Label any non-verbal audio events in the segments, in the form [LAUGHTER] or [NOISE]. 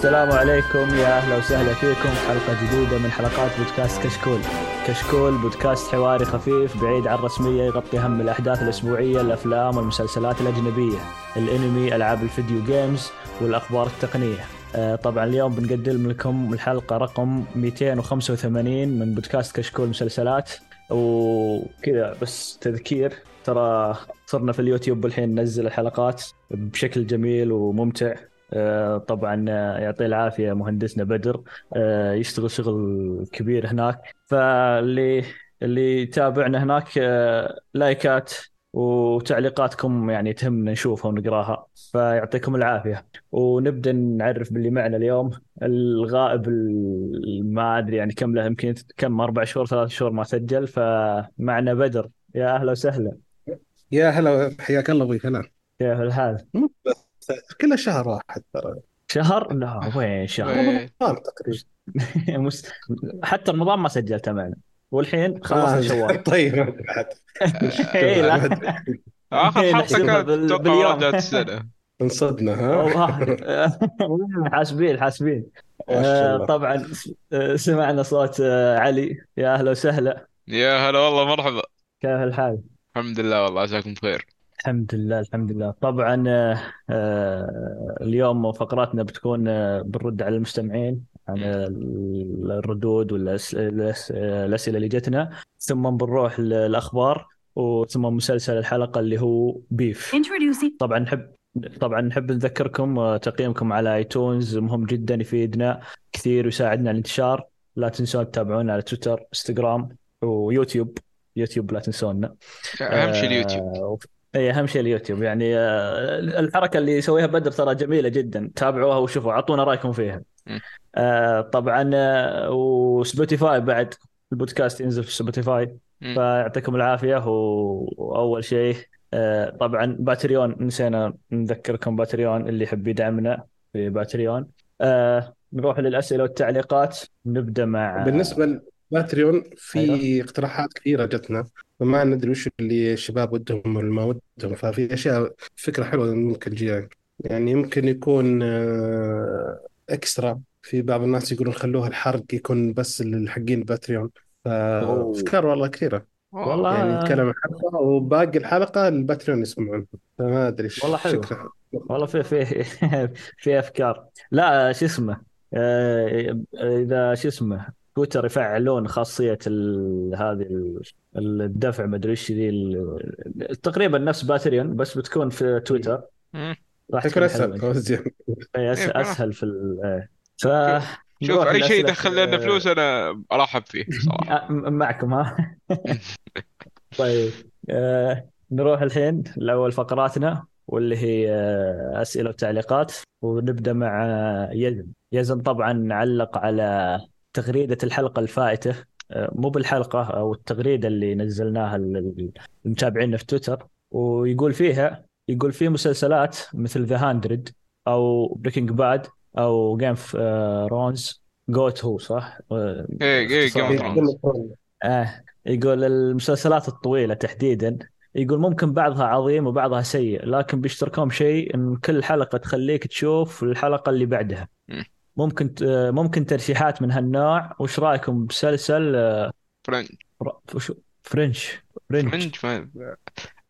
السلام عليكم يا أهلا وسهلا فيكم في حلقة جديدة من حلقات بودكاست كشكول. كشكول بودكاست حواري خفيف بعيد عن الرسمية يغطي أهم الأحداث الأسبوعية، الأفلام والمسلسلات الأجنبية، الأنمي، ألعاب ال video games والأخبار التقنية. آه، طبعا اليوم بنقدم لكم الحلقة رقم 285 من بودكاست كشكول مسلسلات وكذا بس تذكير ترى صرنا في اليوتيوب الحين ننزل الحلقات بشكل جميل وممتع طبعا آه، يعطيه العافية مهندسنا بدر. آه، يشتغل شغل كبير هناك. فاللي اللي يتابعنا هناك لايكات وتعليقاتكم يعني تهمنا نشوفها ونقراها. فيعطيكم العافية. ونبدأ نعرف باللي معنا اليوم. الغائب ما أدري يعني كم له يمكن كم أربع شهور ثلاث شهور ما سجل. فمعنا بدر. يا أهلا وسهلا. يا هلا حياك الله أبوي فلان كيف الحال؟ كله شهر واحد ترى. شهر؟ لا وين شهر؟ رمضان تقريبا. [LAUGHS] حتى رمضان ما سجلته معنا والحين خلصنا آه شوال. [LAUGHS] طيب [LAUGHS] لا. آخر إيه، حلقة كانت أتوقع السنة. انصدنا ها؟ والله. حاسبين حاسبين. آه، طبعا آه، سمعنا صوت علي. يا أهلا وسهلا. يا هلا والله مرحبا. كيف الحال؟ الحمد لله والله عساكم بخير الحمد لله الحمد لله. طبعا آه، اليوم فقراتنا بتكون آه، بنرد على المستمعين عن الردود والاسئله اللي جتنا ثم بنروح للأخبار وثم مسلسل الحلقة اللي هو بيف. طبعا نحب طبعا نحب نذكركم آه، تقييمكم على ايتونز مهم جدا يفيدنا كثير ويساعدنا على الانتشار. لا تنسون تتابعونا على تويتر انستغرام ويوتيوب. يوتيوب لا تنسونا. أهم شيء اليوتيوب. اي أهم شيء اليوتيوب. يعني آه، الحركة اللي يسويها بدر ترى جميلة جدا. تابعوها وشوفوا أعطونا رأيكم فيها. آه، طبعا آه، وسبوتيفاي بعد البودكاست ينزل في سبوتيفاي. فيعطيكم العافية. وأول شيء آه، طبعا باتريون نسينا نذكركم باتريون اللي يحب يدعمنا في باتريون. آه، نروح للأسئلة والتعليقات. نبدأ مع بالنسبة لباتريون في أيوه. اقتراحات كثيرة جتنا. فما ندري وش اللي الشباب ودهم ولا ما ودهم. ففي أشياء فكرة حلوة ممكن تجي يعني يمكن يكون آه، extra في بعض الناس يقولون خلوها الحرق يكون بس لحقين باتريون أوه. فافكار والله كثيرة. والله. يعني نتكلم عن الحلقة وباقي الحلقة الباتريون يسمعون. فما أدري والله حلو. فكرة. والله في في [LAUGHS] في أفكار. لا شو اسمه؟ آه، إذا شو اسمه؟ تويتر يفعلون خاصية ال- هذه ال- الدفع ما أدري إيش ذي ال- تقريبا نفس باتريون بس بتكون في تويتر. راح تكون أسهل إيه، إيه، أسهل في ال-. ف شوف أي شيء يدخل لنا فلوس أنا أرحب فيه صراحة. [LAUGHS] آه، معكم ها؟ [LAUGHS] طيب آه نروح الحين لأول فقراتنا واللي هي آه أسئلة وتعليقات. ونبدأ مع آه، يزن. يزن طبعا علق على تغريدة الحلقة الفائتة آه مو بالحلقة أو التغريدة اللي نزلناها للمتابعين في تويتر ويقول فيها يقول في مسلسلات مثل The Hundred أو Breaking Bad أو Game of Thrones GOT هو صح؟ آه، إيه، إيه،. Game of Thrones. آه يقول المسلسلات الطويلة تحديدا يقول ممكن بعضها عظيم وبعضها سيء لكن بيشتركون شيء إن كل حلقة تخليك تشوف الحلقة اللي بعدها. ممكن ت- آه، ممكن ترشيحات من هالنوع. وش رأيكم؟ بمسلسل آه، Fringe Fringe. Fringe. Fringe ما...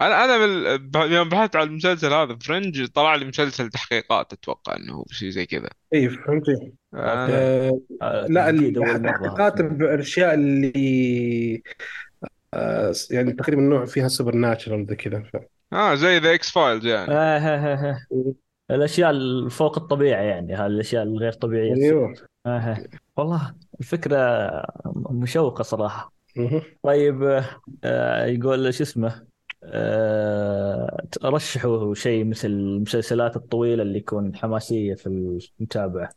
أنا أنا بال... يوم بحثت على المسلسل هذا Fringe طلع لي مسلسل تحقيقات أتوقع إنه هو شيء زي كذا. اي فهمت okay. آه آه، لا مرة. التحقيقات بالاشياء اللي آه يعني تقريبا نوع فيها supernatural زي كذا ف... آه زي The X-Files يعني. آه آه آه آه. الأشياء الفوق الطبيعي يعني هالاشياء الغير طبيعية أيوه. آه آه. والله الفكرة مشوقة صراحة. مه. طيب آه، آه، يقول شو اسمه؟ آه، رشحوا شيء مثل المسلسلات الطويلة اللي يكون حماسية في المتابعة.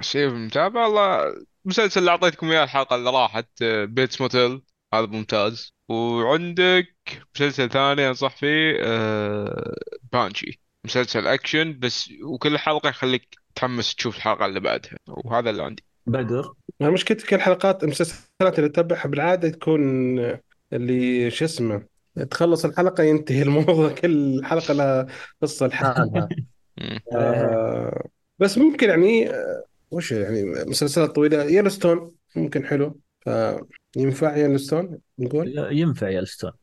شيء متابع والله المسلسل اللي أعطيتكم إياه الحلقة اللي راحت آه، Bates Motel هذا ممتاز. وعندك مسلسل ثاني أنصح فيه آه، Banshee مسلسل أكشن بس وكل حلقة يخليك تحمس تشوف الحلقة اللي بعدها. وهذا اللي عندي. بدر. أنا مشكلتي كل الحلقات المسلسلات اللي اتابعها بالعادة تكون آه، اللي شو اسمه تخلص الحلقة ينتهي الموضوع كل حلقة لها قصة لحالها. [LAUGHS] آه بس ممكن يعني آه، وش يعني مسلسلات طويلة. يellowstone ممكن حلو. فينفع يellowstone نقول؟ ينفع يلستون آه،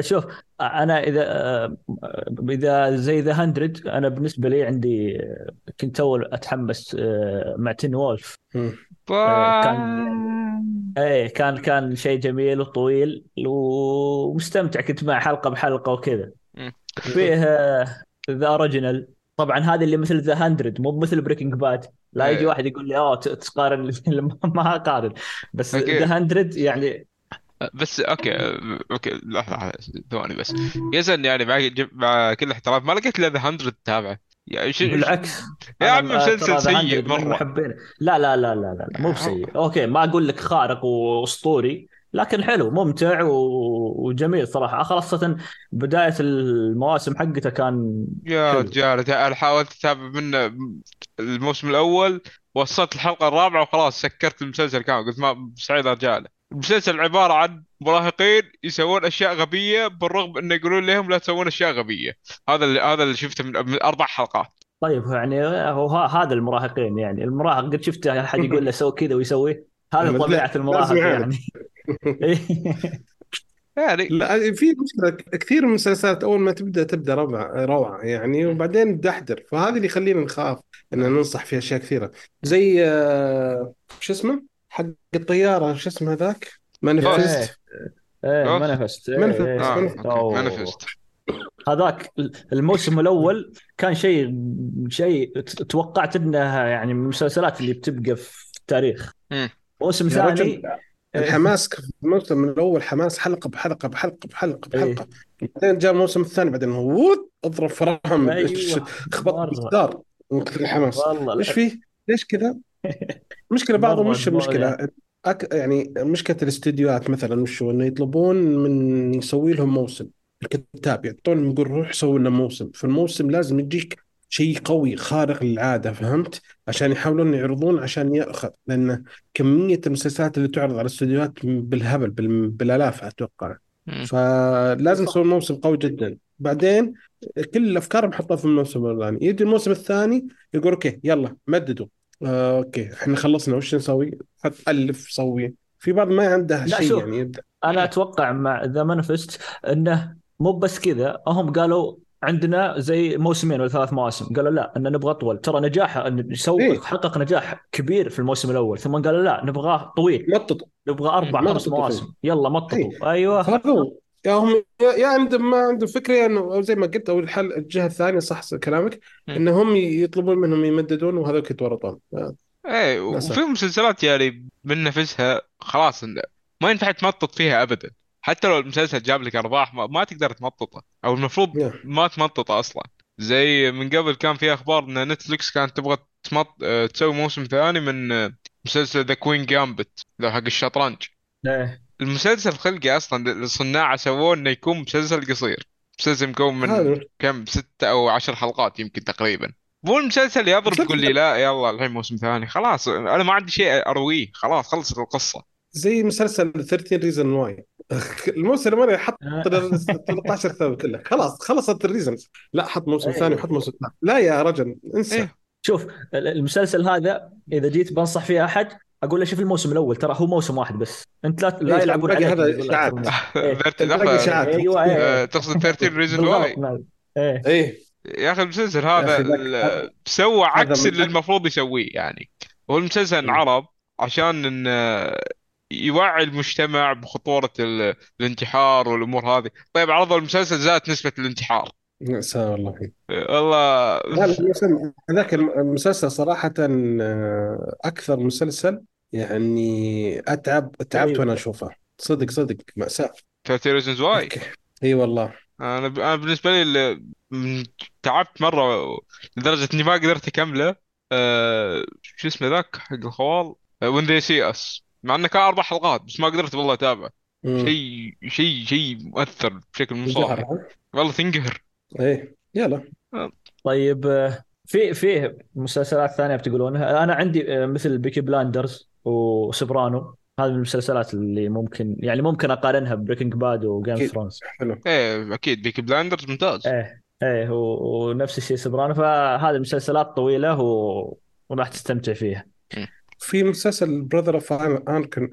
شوف أنا إذا آه، إذا زي ذا 100 أنا بالنسبة لي عندي آه، كنت أول أتحمس آه، مع تين وولف. آه، كان إيه كان كان شيء جميل وطويل ومستمتع كنت مع حلقة بحلقة وكذا. فيه The Originals طبعا هذا اللي مثل The 100 مو مثل Breaking Bad لا يجي إيه. واحد يقول لي أوه تقارن [LAUGHS] ما أقارن بس. The 100 يعني بس okay okay لحظة ثواني بس. يزن يعني مع مع كل احترام ما لقيت الا The 100 تتابعه يعني شو بالعكس. يا عم أنا مسلسل سيء 100 من مرة. محبين لا لا لا لا لا, مو بسيء. okay ما أقول لك خارق وأسطوري لكن حلو ممتع و... وجميل صراحة. خاصة بداية المواسم حقته كان يا. رجال أنا حاولت أتابع منه الموسم الأول وصلت الحلقة الرابعة وخلاص سكرت المسلسل كامل. قلت ما مستحيل أرجع له. المسلسل عبارة عن مراهقين يسوون أشياء غبية بالرغم انه يقولون لهم لا تسوون أشياء غبية. هذا اللي هذا اللي شفته من, من أربع حلقات. طيب يعني هو هذا المراهقين يعني. المراهق قد شفت أحد يقول له سوي كذا ويسوي؟ هذا طبيعة المراهق. يعني. [LAUGHS] يعني لا في مشكلة كثير من المسلسلات أول ما تبدأ تبدأ روعة روعة يعني وبعدين تدحدر فهذا اللي يخلينا نخاف إن ننصح في أشياء كثيرة. زي آه، شو اسمه؟ حق الطياره شو اسمه هذاك مانيفست إيه. Manifest إيه، Manifest. إيه. آه هذاك الموسم الأول كان شيء شيء توقعت انها يعني من المسلسلات اللي بتبقى في التاريخ. موسم ثاني الحماس في الموسم الأول حماس حلقه بحلقه بحلقه بحلقه إيه. بحلقه بعدين جاء الموسم الثاني بعدين ووت اضرب فرام أيوه خبط. بالجدار من كثر الحماس والله إيش فيه؟ ليش كذا؟ [LAUGHS] مشكلة بعضهم مش مرة المشكلة أك... يعني مشكلة الاستديوهات مثلا وش هو إنه يطلبون من يسوي لهم موسم. الكتاب يعطون يقول روح سوي لنا موسم. فالموسم لازم يجيك شيء قوي خارق للعادة فهمت؟ عشان يحاولون يعرضون عشان يأخذ. لأن كمية المسلسلات اللي تعرض على الاستديوهات بالهبل بال... بالآلاف أتوقع. فلازم يسوون موسم قوي جدا. بعدين كل الأفكار بحطها في الموسم الاولاني يجي الموسم الثاني يقول okay يلا مددوا. آه، okay. إحنا خلصنا. وش نسوي؟ حط ألف سوي في بعض ما عنده لا، شيء شوف. يعني. يبدأ. أنا أتوقع مع the Manifest إنه مو بس كذا. هم قالوا عندنا زي موسمين ولا ثلاث مواسم. قالوا لا إن نبغى اطول ترى نجاح إن نسوي إيه. حقق نجاح كبير في الموسم الأول. ثم قالوا لا نبغاه طويل. مطط نبغى أربع خمس. مواسم. يلا مططوا إيه. أيوه. هو. يا هم يا عندهم ما عندهم فكره إنه زي ما قلت أو الحل الجهة الثانية صح كلامك مم. انهم يطلبون منهم يمددون وهذوك يتورطون إيه للأسف. وفي مسلسلات يعني من نفسها خلاص إن ما ينفع تمطط فيها ابدا حتى لو المسلسل جاب لك أرباح ما, ما تقدر تمططه أو المفروض يا. ما تمططه أصلا زي من قبل كان في أخبار إن نتفلكس كانت تبغى تمط... آه، تسوي موسم ثاني من آه، مسلسل The Queen's Gambit لو حق الشطرنج إيه. المسلسل خلقه أصلا الصناعه سووه إنه يكون مسلسل قصير. مسلسل مكون من هذا. كم؟ ستة أو عشر حلقات يمكن تقريبا. مو المسلسل يضرب تقول لي لا. يلا الحين موسم ثاني. خلاص أنا ما عندي شيء أرويه. خلاص خلصت القصة. زي مسلسل 13 Reasons Why الموسم الاولاني حط آه. [LAUGHS] 13 ثاني كله. خلاص خلصت ال reasons لا حط موسم أيوة. ثاني وحط موسم ثاني. لا يا رجل انسى. إيه. شوف المسلسل هذا إذا جيت بنصح فيه أحد أقول له شوف الموسم الأول ترى هو موسم واحد بس. أنت لا لا إيه، يلعبون عليك هذا من- [LAUGHS] إيه. لحظة، إشاعات. أيوه آه، تقصد 13 Reasons Why. إيه. يا أخي المسلسل هذا سوى عكس اللي المفروض يسويه يعني. هو المسلسل. انعرض عشان انه يوعي المجتمع بخطورة ال- الانتحار والأمور هذه. طيب عرضوا المسلسل زادت نسبة الانتحار. مأساة والله والله لا لا المسلسل- هذاك المسلسل صراحة آه، أكثر مسلسل يعني أتعب تعبت أيوة. وأنا أشوفه. صدق صدق مأساة. 13 Reasons Why okay. إي والله. أنا ب... أنا بالنسبة لي ال- م- تعبت مرة لدرجة إني ما قدرت أكمله. أه... شو اسمه ذاك؟ حق الخوال؟ When They See Us مع إنه كان أربع حلقات بس ما قدرت والله أتابعه. شيء شيء شيء مؤثر بشكل مو صاحي ها؟ والله تنقهر. إيه يلا. طيب آه، في في مسلسلات ثانية بتقولونها أنا عندي آه، مثل Peaky Blinders و Sopranos. هذه من المسلسلات اللي ممكن يعني ممكن أقارنها ب Breaking Bad و Game of أكيد. Thrones حلو. إيه أكيد. بيكي بلاندرز ممتاز. إيه إيه ونفس الشيء سوبرانو. فهذه المسلسلات طويلة و... وراح تستمتع فيها. في مسلسل براذر اوف انكن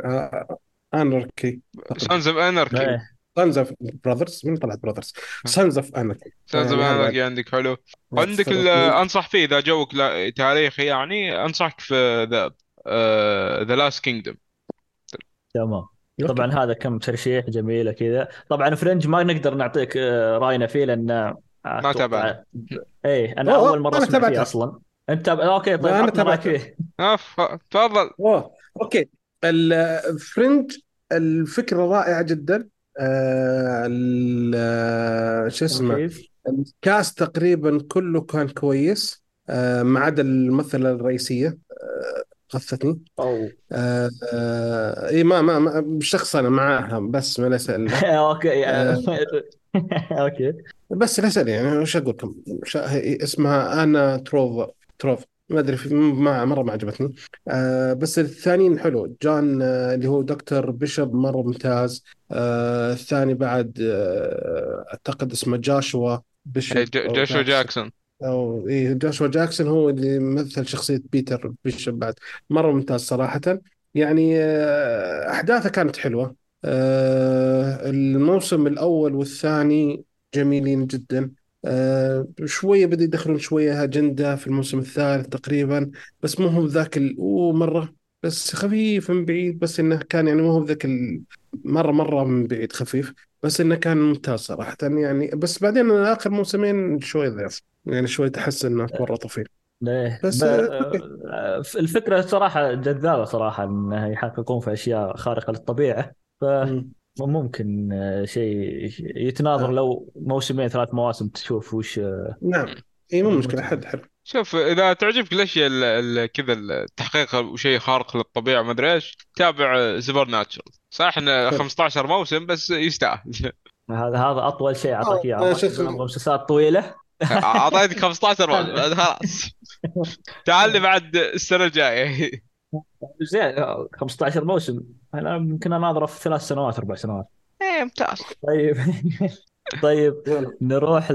انركي سانز اوف اناركي. سانز اوف براذرز من طلعت براذرز سانز اوف انركي سانز اوف هذا اناركي عندك حلو. عندك أنصح فيه إذا جوك لا- تاريخي يعني أنصحك في ذا ذا لاست كينجدوم تمام. طبعا هذا كم ترشيح جميلة كذا. طبعا Fringe ما نقدر نعطيك آه، رأينا فيه لأن ما تابعنا. إيه أنا أوه، أول مرة أنا أسمع فيه. أصلا. أنت okay طيب رأيك تابعته. فيه. اف تفضل. okay. ال Fringe الفكرة رائعة جدا. آه آه، شو اسمه؟ كيف؟ ال cast تقريبا كله كان كويس آه ما عدا الممثلة الرئيسية آه غثتني أو. آه آه إي ما ما, ما شخص أنا معاها بس ما ليس إلا. [LAUGHS] أوكي آه. [LAUGHS] أوكي. بس ليس لي يعني وش أقول لكم اسمها أنا تروف تروف ما أدري في ما مرة ما عجبتني. آه بس الثانيين حلو. جون آه اللي هو دكتور بيشوب مرة ممتاز. آه الثاني بعد آه أعتقد اسمه جاشوا بيشوب إيه، جوشوا جاكسون. أو إيه جاشوا جاكسون هو اللي مثل شخصية بيتر بيشوب بعد. مرة ممتاز صراحة. يعني آه أحداثه كانت حلوة. آه الموسم الأول والثاني جميلين جدا. آه شوية بدا يدخلون شوية أجندة في الموسم الثالث تقريبا بس مو هو ذاك مرة بس خفيف من بعيد بس إنه كان يعني مو هو ذاك. مرة مرة من بعيد خفيف بس إنه كان ممتاز صراحة يعني بس بعدين آخر موسمين شوي ضعف يعني شوي تحس إنه ورطوا فيه ليه بس، ب- okay. آه، الفكرة صراحة جذابة صراحة إنه يحققون في أشياء خارقة للطبيعة مم. فممكن آه، شيء يتناظر آه. لو موسمين ثلاث مواسم تشوف وش آه، نعم. إي مو مشكلة حد حلو شوف إذا تعجبك الاشياء ال- ال- كذا التحقيق وشيء خارق للطبيعة ما أدري إيش تابع Supernatural صح إنه 15 موسم بس يستاهل. [LAUGHS] هذا هذا أطول شيء أعطاك إياه. مسلسلات طويلة. أعطيتك 15 موسم [LAUGHS] بعد خلاص. تعال لي بعد السنة الجاية. زين آه، 15 موسم. أنا يمكن اناظره في ثلاث سنوات أربع سنوات. إيه ممتاز. طيب. [LAUGHS] طيب نروح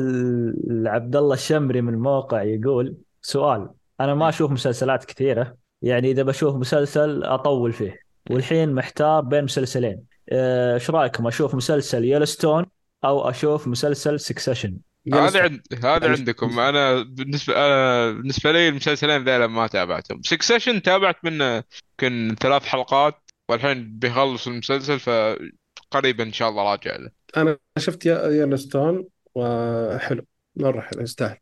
لعبد الله الشمري من الموقع يقول سؤال. أنا ما أشوف مسلسلات كثيرة. يعني إذا بشوف مسلسل أطول فيه. والحين محتار بين مسلسلين. آه، إيش رأيكم؟ أشوف مسلسل Yellowstone أو أشوف مسلسل Succession هذا عند هذا عندكم. أنا بالنسبة أنا بالنسبة لي المسلسلين ذيلا ما تابعتهم. Succession تابعت منه يمكن ثلاث حلقات والحين بيخلص المسلسل فقريبا إن شاء الله راجع له. أنا شفت يا- Yellowstone وحلو. مرة حلو يستاهل.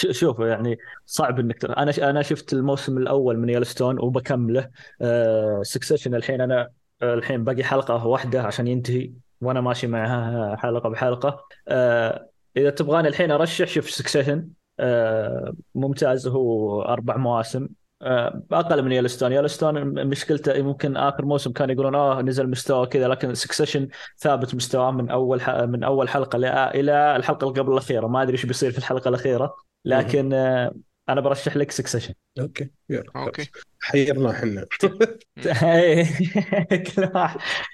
ش- شوف يعني صعب إنك. أنا ش... أنا شفت الموسم الأول من Yellowstone وبكمله. آه Succession الحين أنا آه، الحين باقي حلقة واحدة عشان ينتهي وأنا ماشي معها حلقة بحلقة. آه إذا تبغاني الحين أرشح شوف Succession آه ممتاز. هو أربع مواسم. آه أقل من Yellowstone، Yellowstone مشكلته ممكن آخر موسم كانوا يقولون آه نزل مستوى كذا. لكن Succession ثابت مستواه من أول. من أول حلقة. إلى الحلقة اللي قبل الأخيرة. ما أدري إيش بيصير في الحلقة الأخيرة. لكن آه، أنا برشح لك Succession okay يلا okay. حيرنا إحنا. [LAUGHS] [LAUGHS] كل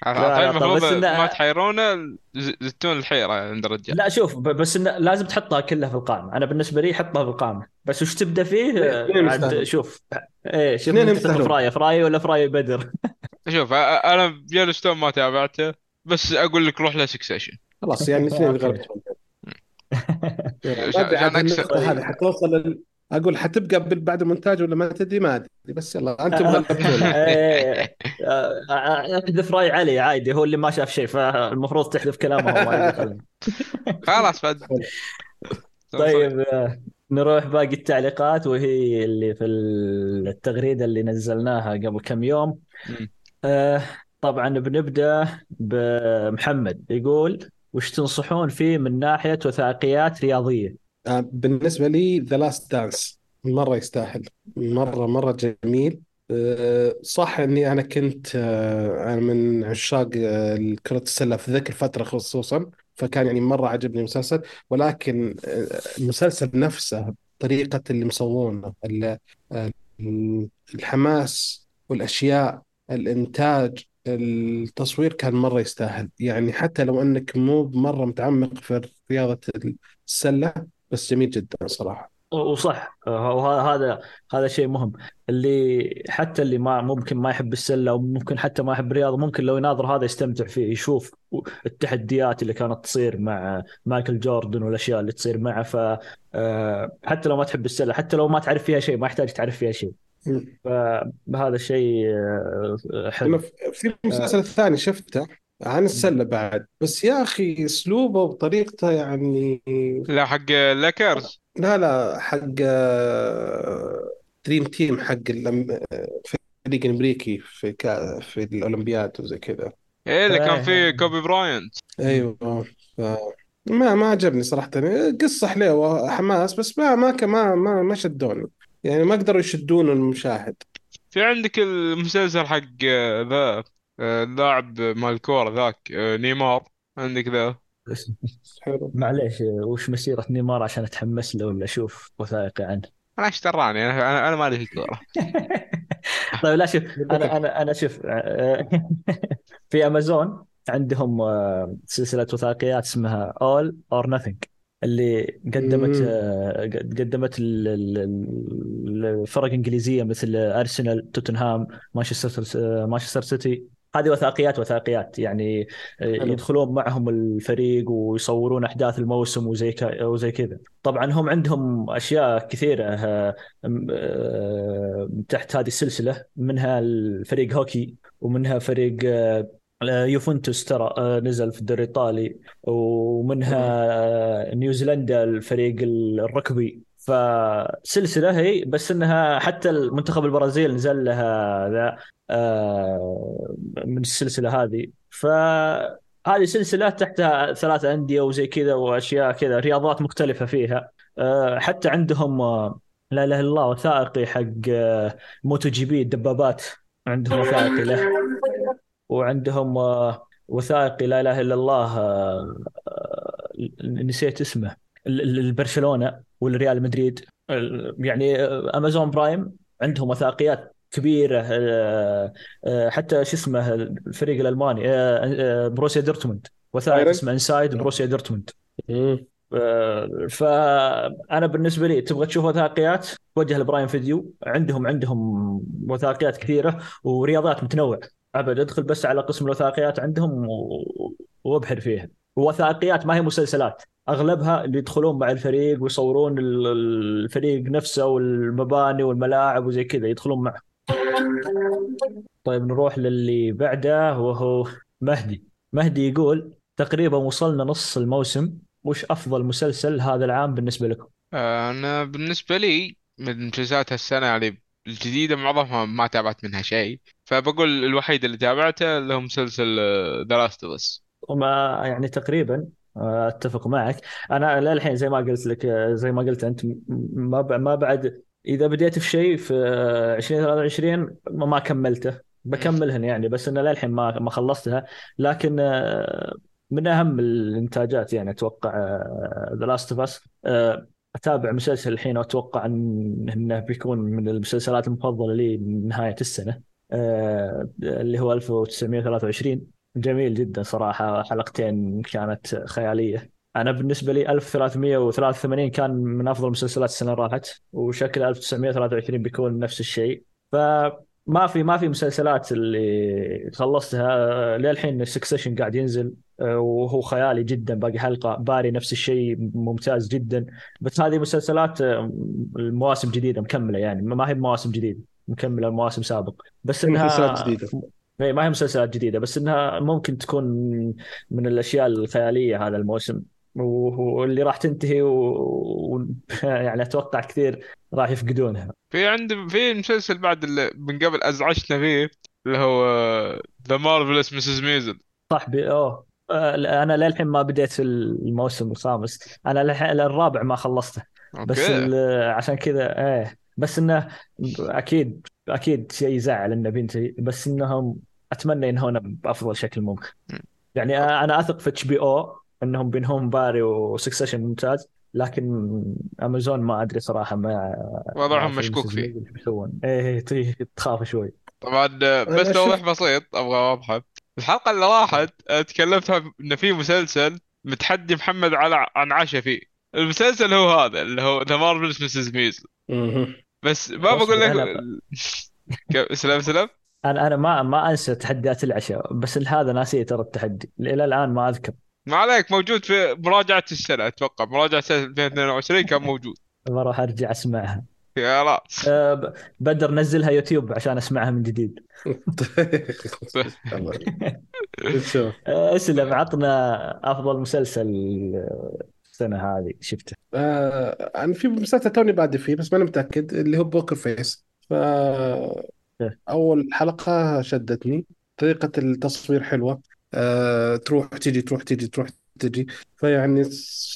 المفروض ما تحيرونه ز- زتون الحيرة عند الرجال لا شوف بس إنه لازم تحطها كلها في القائمة. أنا بالنسبة لي حطها في القائمة. بس وش تبدأ فيه؟ آه، عاد. شوف. إيه شوف. فراي فراي ولا فراي بدر. [LAUGHS] شوف أنا Yellowstone ما تابعته بس أقول لك روح له Succession خلاص يعني اثنين okay. غلبت. عشان- ما ادري عاد عشان أكسب. النقطة هذه حتوصل. أقول حتبقى بعد المونتاج ولا ما تدري؟ ما أدري. بس يلا أنتم [LAUGHS] غلبتونا [LAUGHS] أحذف رأي علي عادي هو اللي ما شاف شيء فالمفروض تحذف كلامه هو. [LAUGHS] خلاص. بعد. طيب آه، نروح باقي التعليقات وهي اللي في التغريدة اللي نزلناها قبل كم يوم. آه، طبعا بنبدأ بمحمد يقول وش تنصحون فيه من ناحية وثائقيات رياضية؟ آه، بالنسبة لي The Last دانس مرة يستاهل مرة مرة جميل. آه، صح إني أنا كنت آه، أنا من عشاق آه، كرة السلة في ذيك الفترة خصوصا فكان يعني مرة عجبني المسلسل. ولكن آه، المسلسل نفسه طريقة اللي مسوونه ال- آه، الحماس والأشياء الإنتاج التصوير كان مرة يستاهل. يعني حتى لو أنك مو مرة متعمق في رياضة السلة بس جميل جدا صراحة. وصح. وهذا هذا شيء مهم. اللي حتى اللي ما ممكن ما يحب السلة وممكن حتى ما يحب الرياضة ممكن لو يناظر هذا يستمتع فيه يشوف التحديات اللي كانت تصير مع مايكل جوردن والأشياء اللي تصير معه. ف آه، حتى لو ما تحب السلة حتى لو ما تعرف فيها شيء ما يحتاج تعرف فيها شيء. فهذا شيء آه، حلو. في المسلسل الثاني شفته. عن السلة بعد. بس يا أخي أسلوبه وطريقته يعني لا حق لاكرز. لا لا حق Dream Team حق الأم- الفريق الأمريكي في كا في الأولمبياد وزي كذا. إيه اللي كان فيه إيه. كوبي براينت. أيوه. ف... ما ما عجبني صراحة. قصة حلوة وحماس بس ما ما ك- ما ما, ما شدوني. يعني ما قدروا يشدون المشاهد. في عندك المسلسل حق آه، ذا آه، اللاعب مال الكورة ذاك آه، نيمار عندك ذا؟ حلو. معليش وش مسيرة نيمار عشان أتحمس له ولا أشوف وثائقي عنه؟ أنا إيش دراني أنا أنا أنا مالي في الكورة. [LAUGHS] طيب لا شوف [LAUGHS] أنا أنا أنا شوف آه، [LAUGHS] في أمازون عندهم آه، سلسلة وثائقيات اسمها All or Nothing اللي قدمت. آه، قدمت ال- ال- ال- الفرق الانجليزيه مثل ارسنال توتنهام مانشستر آه، مانشستر سيتي هذه وثائقيات وثائقيات. يعني آه، حلو. يدخلون معهم الفريق ويصورون أحداث الموسم وزي ك- وزي كذا. طبعا هم عندهم أشياء كثيرة آه، آه، تحت هذه السلسلة. منها الفريق هوكي ومنها فريق يوفنتوس ترى نزل في الدوري الإيطالي. ومنها نيوزيلندا الفريق الركبي. فسلسلة هي بس إنها حتى المنتخب البرازيل نزل لها ذا آه، من السلسلة هذه. فهذه سلسلة تحتها ثلاث أندية وزي كذا وأشياء كذا رياضات مختلفة فيها. آه، حتى عندهم آه، لا إله إلا الله وثائقي حق MotoGP الدبابات. عندهم وثائقي له. وعندهم وثائقي لا إله إلا الله نسيت اسمه ال- ال- البرشلونة. والريال مدريد. يعني Amazon Prime عندهم وثائقيات كبيرة آه، آه، حتى شو اسمه الفريق الألماني آه، بروسيا دورتموند. بايرن؟ اسمه Inside بروسيا دورتموند. فأنا بالنسبة لي تبغى تشوف وثائقيات توجه ل Prime Video. عندهم عندهم وثائقيات كثيرة ورياضات متنوعة. أبد أدخل بس على قسم الوثائقيات عندهم وابحر فيها. ووثائقيات ما هي مسلسلات. أغلبها اللي يدخلون مع الفريق ويصورون ال- الفريق نفسه والمباني والملاعب وزي كذا يدخلون معه. طيب نروح للي بعده وهو مهدي. مهدي يقول تقريبا وصلنا نص الموسم وش أفضل مسلسل هذا العام بالنسبة لكم؟ أنا بالنسبة لي من مسلسلات هالسنة يعني الجديدة معظمها ما تابعت منها شيء فبقول الوحيد اللي تابعته اللي هو مسلسل The Last of Us وما يعني تقريبا أتفق معك. أنا للحين زي ما قلت لك زي ما قلت أنت ما ما بعد إذا بديت في شيء في آه، 2023 ما كملته. بكملهن يعني بس إنه للحين ما ما خلصتها. لكن آه، من أهم الإنتاجات يعني أتوقع The Last of Us أتابع مسلسل الحين وأتوقع إنه بيكون من المسلسلات المفضلة لي من نهاية السنة. آه، اللي هو 1923 جميل جدا صراحة حلقتين كانت خيالية. أنا بالنسبة لي 1883 كان من أفضل مسلسلات السنة اللي راحت وشكل 1923 بيكون نفس الشيء. فما في ما في مسلسلات اللي خلصتها. للحين Succession قاعد ينزل وهو خيالي جدا. باقي حلقة باري نفس الشيء ممتاز جدا. بس هذه مسلسلات المواسم جديدة مكملة يعني ما هي مواسم جديدة مكملة المواسم سابق. بس إنها مسلسلات جديدة. إيه، ما هي مسلسلات جديدة بس إنها ممكن تكون من الأشياء الخيالية هذا الموسم. واللي راح تنتهي و... و... يعني أتوقع كثير راح يفقدونها. في عند في مسلسل بعد اللي من قبل ازعجتنا فيه اللي هو The Marvelous Mrs. Maisel صاحبي أوه. آه، أنا للحين ما بديت الموسم الخامس. أنا للحين الرابع ما خلصته. بس okay. ال- عشان كذا إيه. بس إنه أكيد أكيد شيء يزعل انه بينتهي بس إنهم أتمنى ينهونه بأفضل شكل ممكن. يعني أنا أثق في HBO إنهم بينهون Barry و Succession ممتاز لكن امازون ما أدري صراحة ما وضعهم مشكوك فيه. بيسوون إيه إيه، تخاف شوي. طبعا بس توضيح بسيط أبغى أوضحه. الحلقة اللي راحت تكلمت إن في مسلسل متحدي محمد على عن عشا فيه المسلسل هو هذا اللي هو The Marvelous Mrs. Maisel مهم. بس ما بقول لك [LAUGHS] سلام سلام. أنا أنا ما ما أنسى تحديات العشاء بس هذا ناسية ترى التحدي. إلى الآن ما أذكر. ما عليك موجود في مراجعة السنة أتوقع. مراجعة سنة 2022 كان موجود. بروح أرجع أسمعها. خلاص أه، ب- بدر نزلها يوتيوب عشان أسمعها من جديد. [LAUGHS] [LAUGHS] شوف. أه، اسلم عطنا أفضل مسلسل. السنة هذه شفته. آه أنا في مسلسل توني بادئ فيه بس ماني متأكد اللي هو Poker Face. ف أول حلقة شدتني. طريقة التصوير حلوة. آه تروح تيجي تروح تيجي تروح تيجي فيعني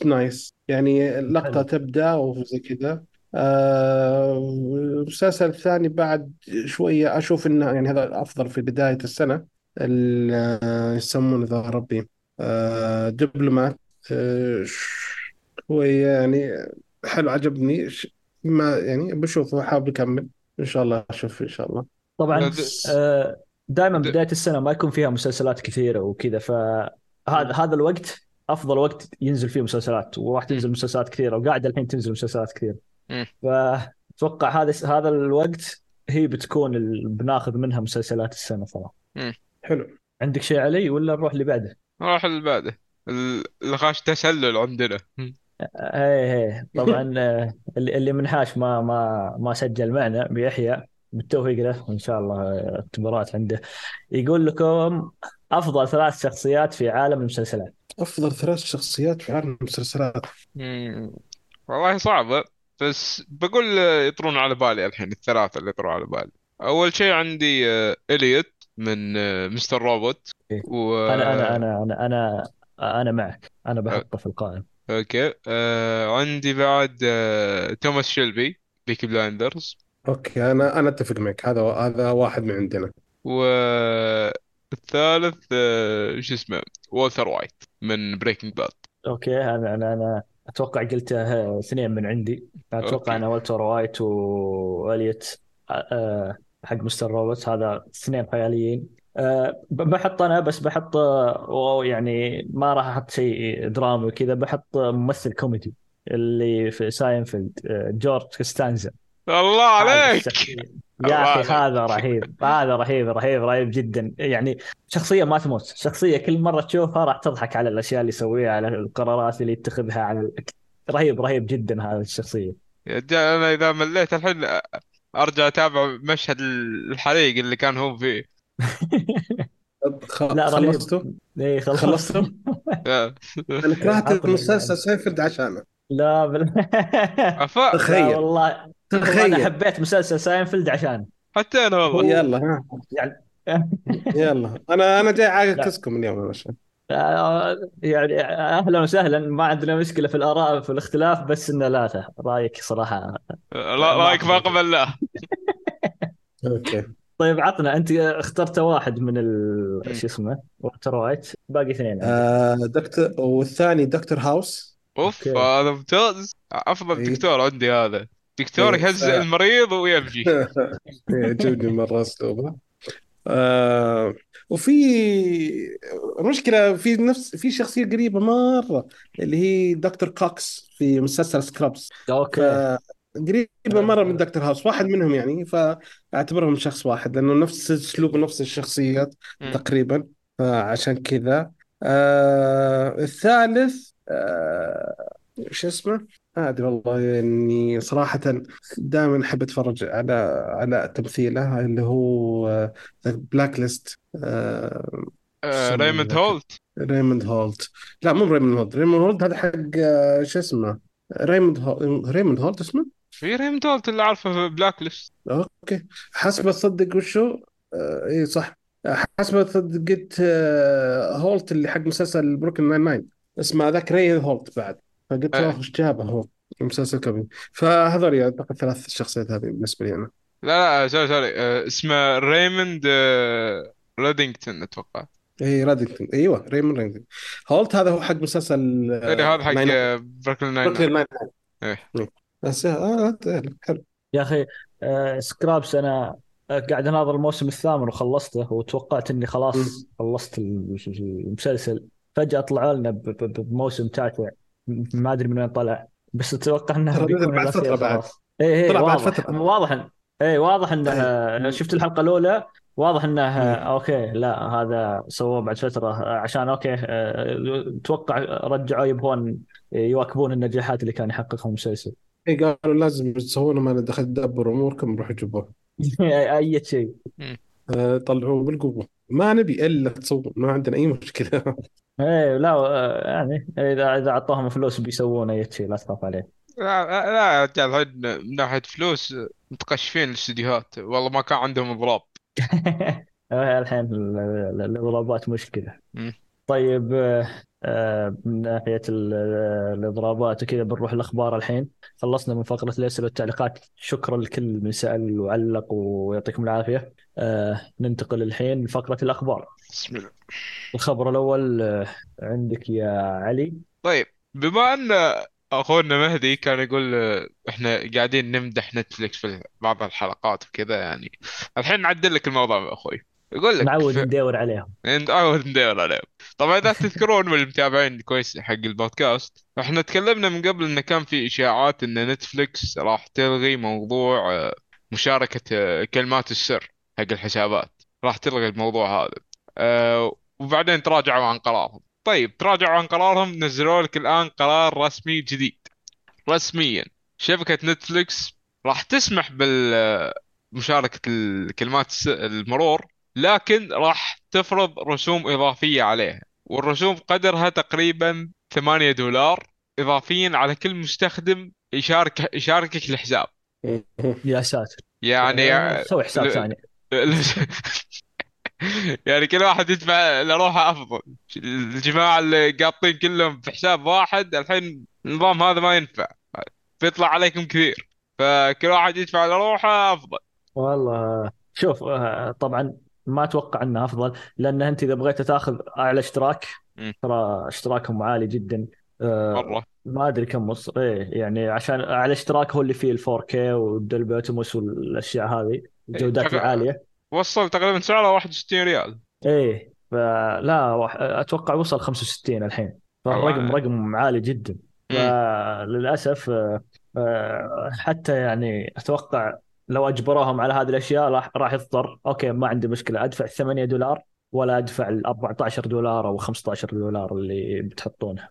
نايس يعني اللقطه حلو. تبدأ وزي كذا آه المسلسل الثاني بعد شوية أشوف إنه يعني هذا أفضل في بداية السنة. ال- آه، يسمونه ذا ربي. آه دبلومات. آه هو يعني حلو عجبني. ش- ما يعني بشوفه حابب اكمل إن شاء الله أشوف إن شاء الله. طبعا بس دائما د- بداية السنة ما يكون فيها مسلسلات كثيرة وكذا فهذا هذا الوقت أفضل وقت ينزل فيه مسلسلات وراح تنزل مسلسلات كثيرة وقاعده الحين تنزل مسلسلات كثيرة. فأتوقع هذا هذا الوقت هي بتكون ال- بناخذ منها مسلسلات السنة صراحة. حلو. عندك شيء علي ولا نروح اللي بعده؟ نروح اللي بعده. الغاش تسلل عندنا. إيه إيه. [LAUGHS] طبعا آه، اللي اللي منحاش ما ما ما سجل معنا بيحيى بالتوفيق له وإن شاء الله اختبارات عنده. يقول لكم أفضل ثلاث شخصيات في عالم المسلسلات. أفضل ثلاث شخصيات في عالم المسلسلات. والله صعبة بس بقول يطرون على بالي الحين الثلاثة اللي يطرون على بالي. أول شيء عندي آه، إليوت من آه، Mr. Robot. إيه. و أنا أنا أنا أنا أنا أنا معك. أنا بحطه في القائمة. okay. آه عندي بعد آه توماس شيلبي Peaky Blinders okay أنا أنا أتفق معك. هذا هذا واحد من عندنا. والثالث آه شو اسمه والتر وايت من Breaking Bad okay أنا أنا أنا أتوقع قلته اثنين من عندي. أتوقع okay. أنا والتر وايت وإليوت آه، حق Mr. Robot هذا اثنين خياليين. ب- بحط أنا بس بحط يعني ما راح أحط شيء درامي وكذا بحط ممثل كوميدي اللي في ساينفيلد آه، جورج كوستانزا. الله عليك! يا أخي. هذا رهيب هذا رهيب رهيب رهيب جدا. يعني شخصية ما تموت شخصية كل مرة تشوفها راح تضحك على الأشياء اللي يسويها على القرارات اللي يتخذها على رهيب رهيب جدا هذه الشخصية. أنا إذا مليت الحين أرجع أتابع مشهد الحريق اللي كان هو فيه لا رهيب خلصتوا؟ اي خلصت. خلصتوا؟ آه. أنا كرهت المسلسل ساينفيلد عشانه. لا بال... أفا. لا تخيل والله هو أنا تخيل. حبيت مسلسل ساينفيلد عشان. حتى أنا والله يلا ها. يعني [LAUGHS] يلا. أنا أنا جاي عاكسكم اليوم يا باشا. آه، يعني أهلا وسهلا. ما عندنا مشكلة في الآراء في الاختلاف بس إنه لا رأيك صراحة. لا رأيك ما قبلناه [LAUGHS] okay. طيب عطنا انت اخترت واحد من ال... شو اسمه والتر وايت باقي اثنين. آه دكتور والثاني دكتور هاوس. أوف. هذا ممتاز. أفضل إيه. دكتور عندي هذا. دكتور إيه، يهزئ ف- المريض ويمشي [LAUGHS] يعجبني مرة اسلوبه آه وفي مشكلة في نفس في شخصية قريبة مرة اللي هي دكتور كوكس في مسلسل Scrubs. okay. فقريبه مرة من دكتور هاوس واحد منهم يعني فأعتبرهم شخص واحد لأنه نفس اسلوب ونفس الشخصيات مم. تقريبا فعشان كذا آه الثالث آه شو اسمه؟ ما أدري والله إني صراحة دائما أحب أتفرج على على تمثيله اللي هو Blacklist آه، ريموند؟ هولت ريموند هولت لا مو ريموند هولت ريموند هولت هذا حق آه، شو اسمه ريموند هولت ريموند هولت اسمه في ريموند هولت اللي عارفة في Blacklist. okay. حسب تصدق وشو؟ آه اي صح. حسب تصدق قلت آه هولت اللي حق مسلسل Brooklyn Nine-Nine اسمه ذاك ري هولت بعد. فقلت آه. اوه إيش جابه هو؟ مسلسل كوميدي. فهذول أعتقد ثلاث شخصيات هذه بالنسبة لي أنا. لا لا sorry sorry. آه، اسمه ريموند آه، ريدينغتون أتوقع. اي رادينغتون إيوه ريموند رادينغتون هولت هذا هو حق مسلسل آه هذا حق Brooklyn Nine إيه. Nine بس آه آه، حلو يا أخي آه، Scrubs أنا آه، قاعد أناظر الموسم الثامن وخلصته وتوقعت إني خلاص. خلصت المسلسل فجأة طلعوا لنا ب- ب- بموسم تاسع ما أدري من وين طلع بس أتوقع إنه ترى نزل بيكون بعد فترة بعد. خلاص اي اي طلع بعد واضح فترة. واضح إن- اي واضح إنه طيب. شفت الحلقة الأولى واضح إنه مم. okay لا هذا سووه بعد فترة عشان okay أتوقع رجعوا يبغون يواكبون النجاحات اللي كان يحققها المسلسل اي قالوا لازم تسوون ما دخل تدبر أموركم روحوا جيبوه. [LAUGHS] أي شيء. آه، طلعوه بالقوة. ما نبي إلا تصور ما عندنا أي مشكلة. [LAUGHS] إيه لا آه، يعني إذا إذا اعطوهم فلوس بيسوون أي شيء لا تخاف عليه. لا لا يا رجال الحين من ناحية فلوس متقشفين الاستديوهات. والله ما كان عندهم اضراب. [LAUGHS] الحين ال- ال- الإضرابات مشكلة. طيب آه، من ناحية ال- الاضرابات وكذا بنروح الأخبار الحين. خلصنا من فقرة الأسئلة والتعليقات. شكرا لكل من سأل وعلق ويعطيكم العافية. آه، ننتقل الحين لفقرة الأخبار. بسم الله. الخبر الأول آه، عندك يا علي. طيب بما أن أخونا مهدي كان يقول إحنا قاعدين نمدح نتفلكس في بعض الحلقات وكذا يعني الحين نعدل لك الموضوع يا أخوي. يقول لك نعود في- ندور عليهم. نعود ندور عليهم. طبعا إذا تذكرون من المتابعين كويس حق البودكاست إحنا تكلمنا من قبل انه كان في إشاعات إن نتفلكس راح تلغي موضوع آه، مشاركة آه، كلمات السر حق الحسابات. راح تلغي الموضوع هذا. آه، وبعدين تراجعوا عن قرارهم. طيب تراجعوا عن قرارهم نزلوا لك الآن قرار رسمي جديد. رسميا شبكة نتفلكس راح تسمح بمشاركة الكلمات المرور لكن راح تفرض رسوم إضافية عليها والرسوم قدرها تقريبا 8 دولار إضافيا على كل مستخدم يشارك يشاركك الحساب. [LAUGHS] يا ساتر. يعني آه، سوي حساب ل- ثاني. [LAUGHS] يعني كل واحد يدفع لروحه أفضل. الجماعة اللي قاطين كلهم في حساب واحد الحين النظام هذا ما ينفع. بيطلع عليكم كثير. فكل واحد يدفع لروحه أفضل. والله شوف آه، طبعا ما أتوقع انه أفضل لأن أنت إذا بغيت تأخذ أعلى اشتراك. ترى اشتراكهم عالي جدا آه، مرة ما أدري كم وص... إيه يعني عشان أعلى اشتراك هو اللي فيه ال 4K والدولبي اتموس والأشياء هذه الجودات تق- العالية وصل تقريبا سعره 61 ريال إيه فلا وح- أتوقع وصل 65 الحين فالرقم. رقم عالي جدا. فللأسف آه، آه، حتى يعني أتوقع لو أجبروهم على هذه الأشياء راح راح يضطر أوكي ما عندي مشكلة أدفع 8 دولار ولا أدفع ال 14 دولار أو 15 دولار اللي بتحطونها.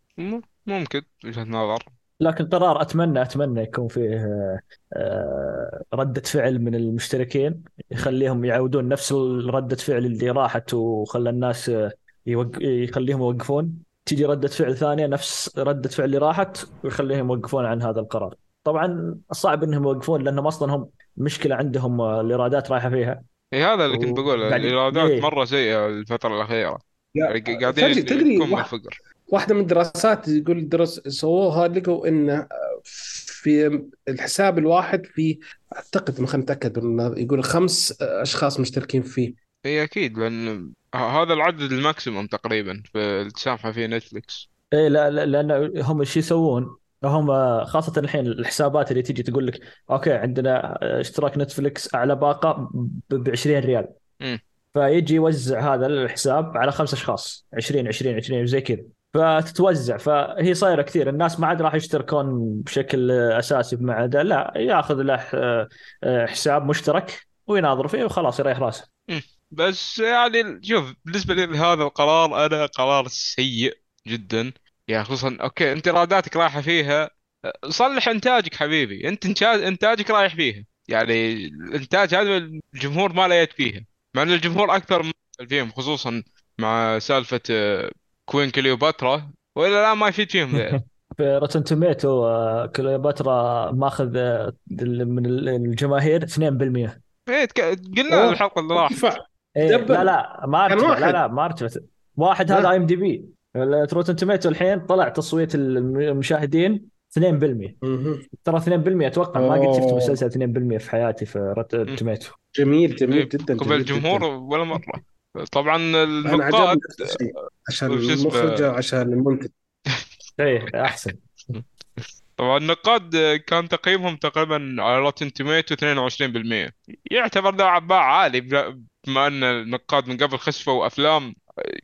ممكن وجهة نظر. لكن قرار أتمنى أتمنى يكون فيه آه، آه، ردة فعل من المشتركين يخليهم يعودون نفس ردة فعل اللي راحت وخلى الناس آه، يوق... يخليهم يوقفون. تيجي ردة فعل ثانية نفس ردة فعل اللي راحت ويخليهم يوقفون عن هذا القرار. طبعا صعب إنهم يوقفون لأنهم أصلا هم مشكلة عندهم آه، الإيرادات رايحة فيها. إي هذا اللي كنت بقوله الإيرادات إيه. مرة سيئة الفترة الأخيرة. يعني يا- قاعدين تدري يكون واحد- الفقر واحدة من الدراسات يقول دراسة سووها لقوا ان في الحساب الواحد في أعتقد ما خلينا نتأكد إنه يقول خمس أشخاص مشتركين فيه. إي أكيد لأن هذا العدد ال maximum تقريبا في السامحه في Netflix إيه لا لا لأن هم إيش يسوون؟ هم خاصة الحين الحسابات اللي تيجي تقول لك okay عندنا اشتراك Netflix أعلى باقة ب 20 ريال. مم. فيجي يوزع هذا الحساب على خمس أشخاص 20 20 20 زي كذا. فتتوزع. فهي صايرة كثير. الناس ما عاد راح يشتركون بشكل أساسي مع ده. لا ياخذ له آه، آه، حساب مشترك ويناظر فيه وخلاص يريح راسه. بس يعني شوف بالنسبة لي هذا القرار أنا قرار سيء جدا. يعني خصوصا أوكي أنت ايراداتك رايحة فيها. صلح إنتاجك حبيبي. أنت إنتاجك رايح فيها. يعني الانتاج هذا الجمهور ما لا يد فيها. مع إن الجمهور أكثر من فيهم خصوصا مع سالفة آه، Queen Cleopatra. وإلى الآن ما يفيد فيهم ذا [LAUGHS] في Rotten Tomato آه، Cleopatra ماخذ آه، من الجماهير 2% إيه، تك- قلنا. الحلقة اللي راحت. إيه. لا لا ما ارتفع لا. لا ما ارتفع واحد هذا؟ IMDb Rotten Tomato الحين طلع تصويت المشاهدين 2% مهم. ترى 2% أتوقع ما قد شفت. مسلسل 2% في حياتي في Rotten Tomato جميل جميل جدا قبل الجمهور. ولا مرة طبعا النقاد عشان؟ المخرج وعشان المنتج إيه أحسن طبعا النقاد كان تقييمهم تقريبا على Rotten Tomato 22% يعتبر نوعا ما عالي بما أن النقاد من قبل خسفوا أفلام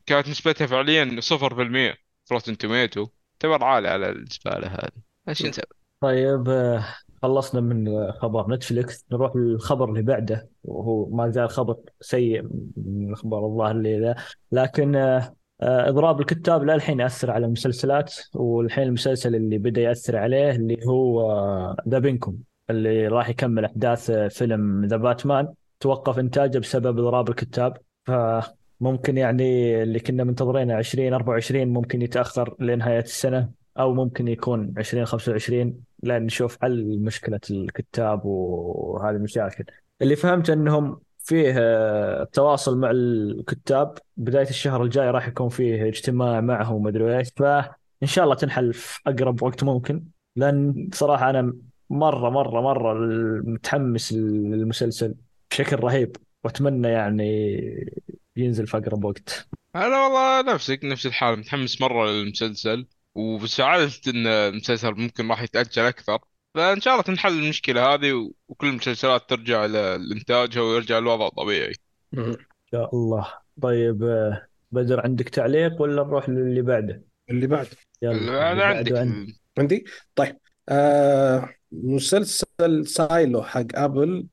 كانت نسبتها فعليا 0% في Rotten Tomato يعتبر عالي على الزباله هذه. إيش نسوي؟ طيب آه، خلصنا من آه، خبر Netflix. نروح للخبر اللي بعده. وهو ما زال خبر سيء من أخبار الله اللي ذا. لكن آه، آه، إضراب الكتاب للحين يأثر على المسلسلات. والحين المسلسل اللي بدأ يأثر عليه اللي هو The Penguin اللي راح يكمل أحداث آه، فيلم The Batman توقف إنتاجه بسبب إضراب الكتاب. فممكن يعني اللي كنا منتظرينه 2024 ممكن يتأخر لنهايه السنة أو ممكن يكون 2025 لأن نشوف حل مشكلة الكتاب وهذه المشاكل. اللي فهمت إنهم فيه آه، تواصل مع الكتاب. بداية الشهر الجاي راح يكون فيه اجتماع معهم ومدري إيش فإن شاء الله تنحل في أقرب وقت ممكن. لأن صراحة أنا مرة مرة مرة متحمس للمسلسل بشكل رهيب. وأتمنى يعني ينزل في أقرب وقت. أنا والله نفسك نفس الحال. متحمس مرة للمسلسل وسعدت إن المسلسل ممكن راح يتأجل أكثر. فإن شاء الله تنحل المشكلة هذه و- وكل المسلسلات ترجع لانتاجها ويرجع الوضع طبيعي. إن شاء الله. طيب آه، بدر عندك تعليق ولا نروح للي بعده؟ اللي بعد يلا. أنا اللي عندك بعده عندي. عندي؟ طيب. آه مسلسل سايلو حق أبل.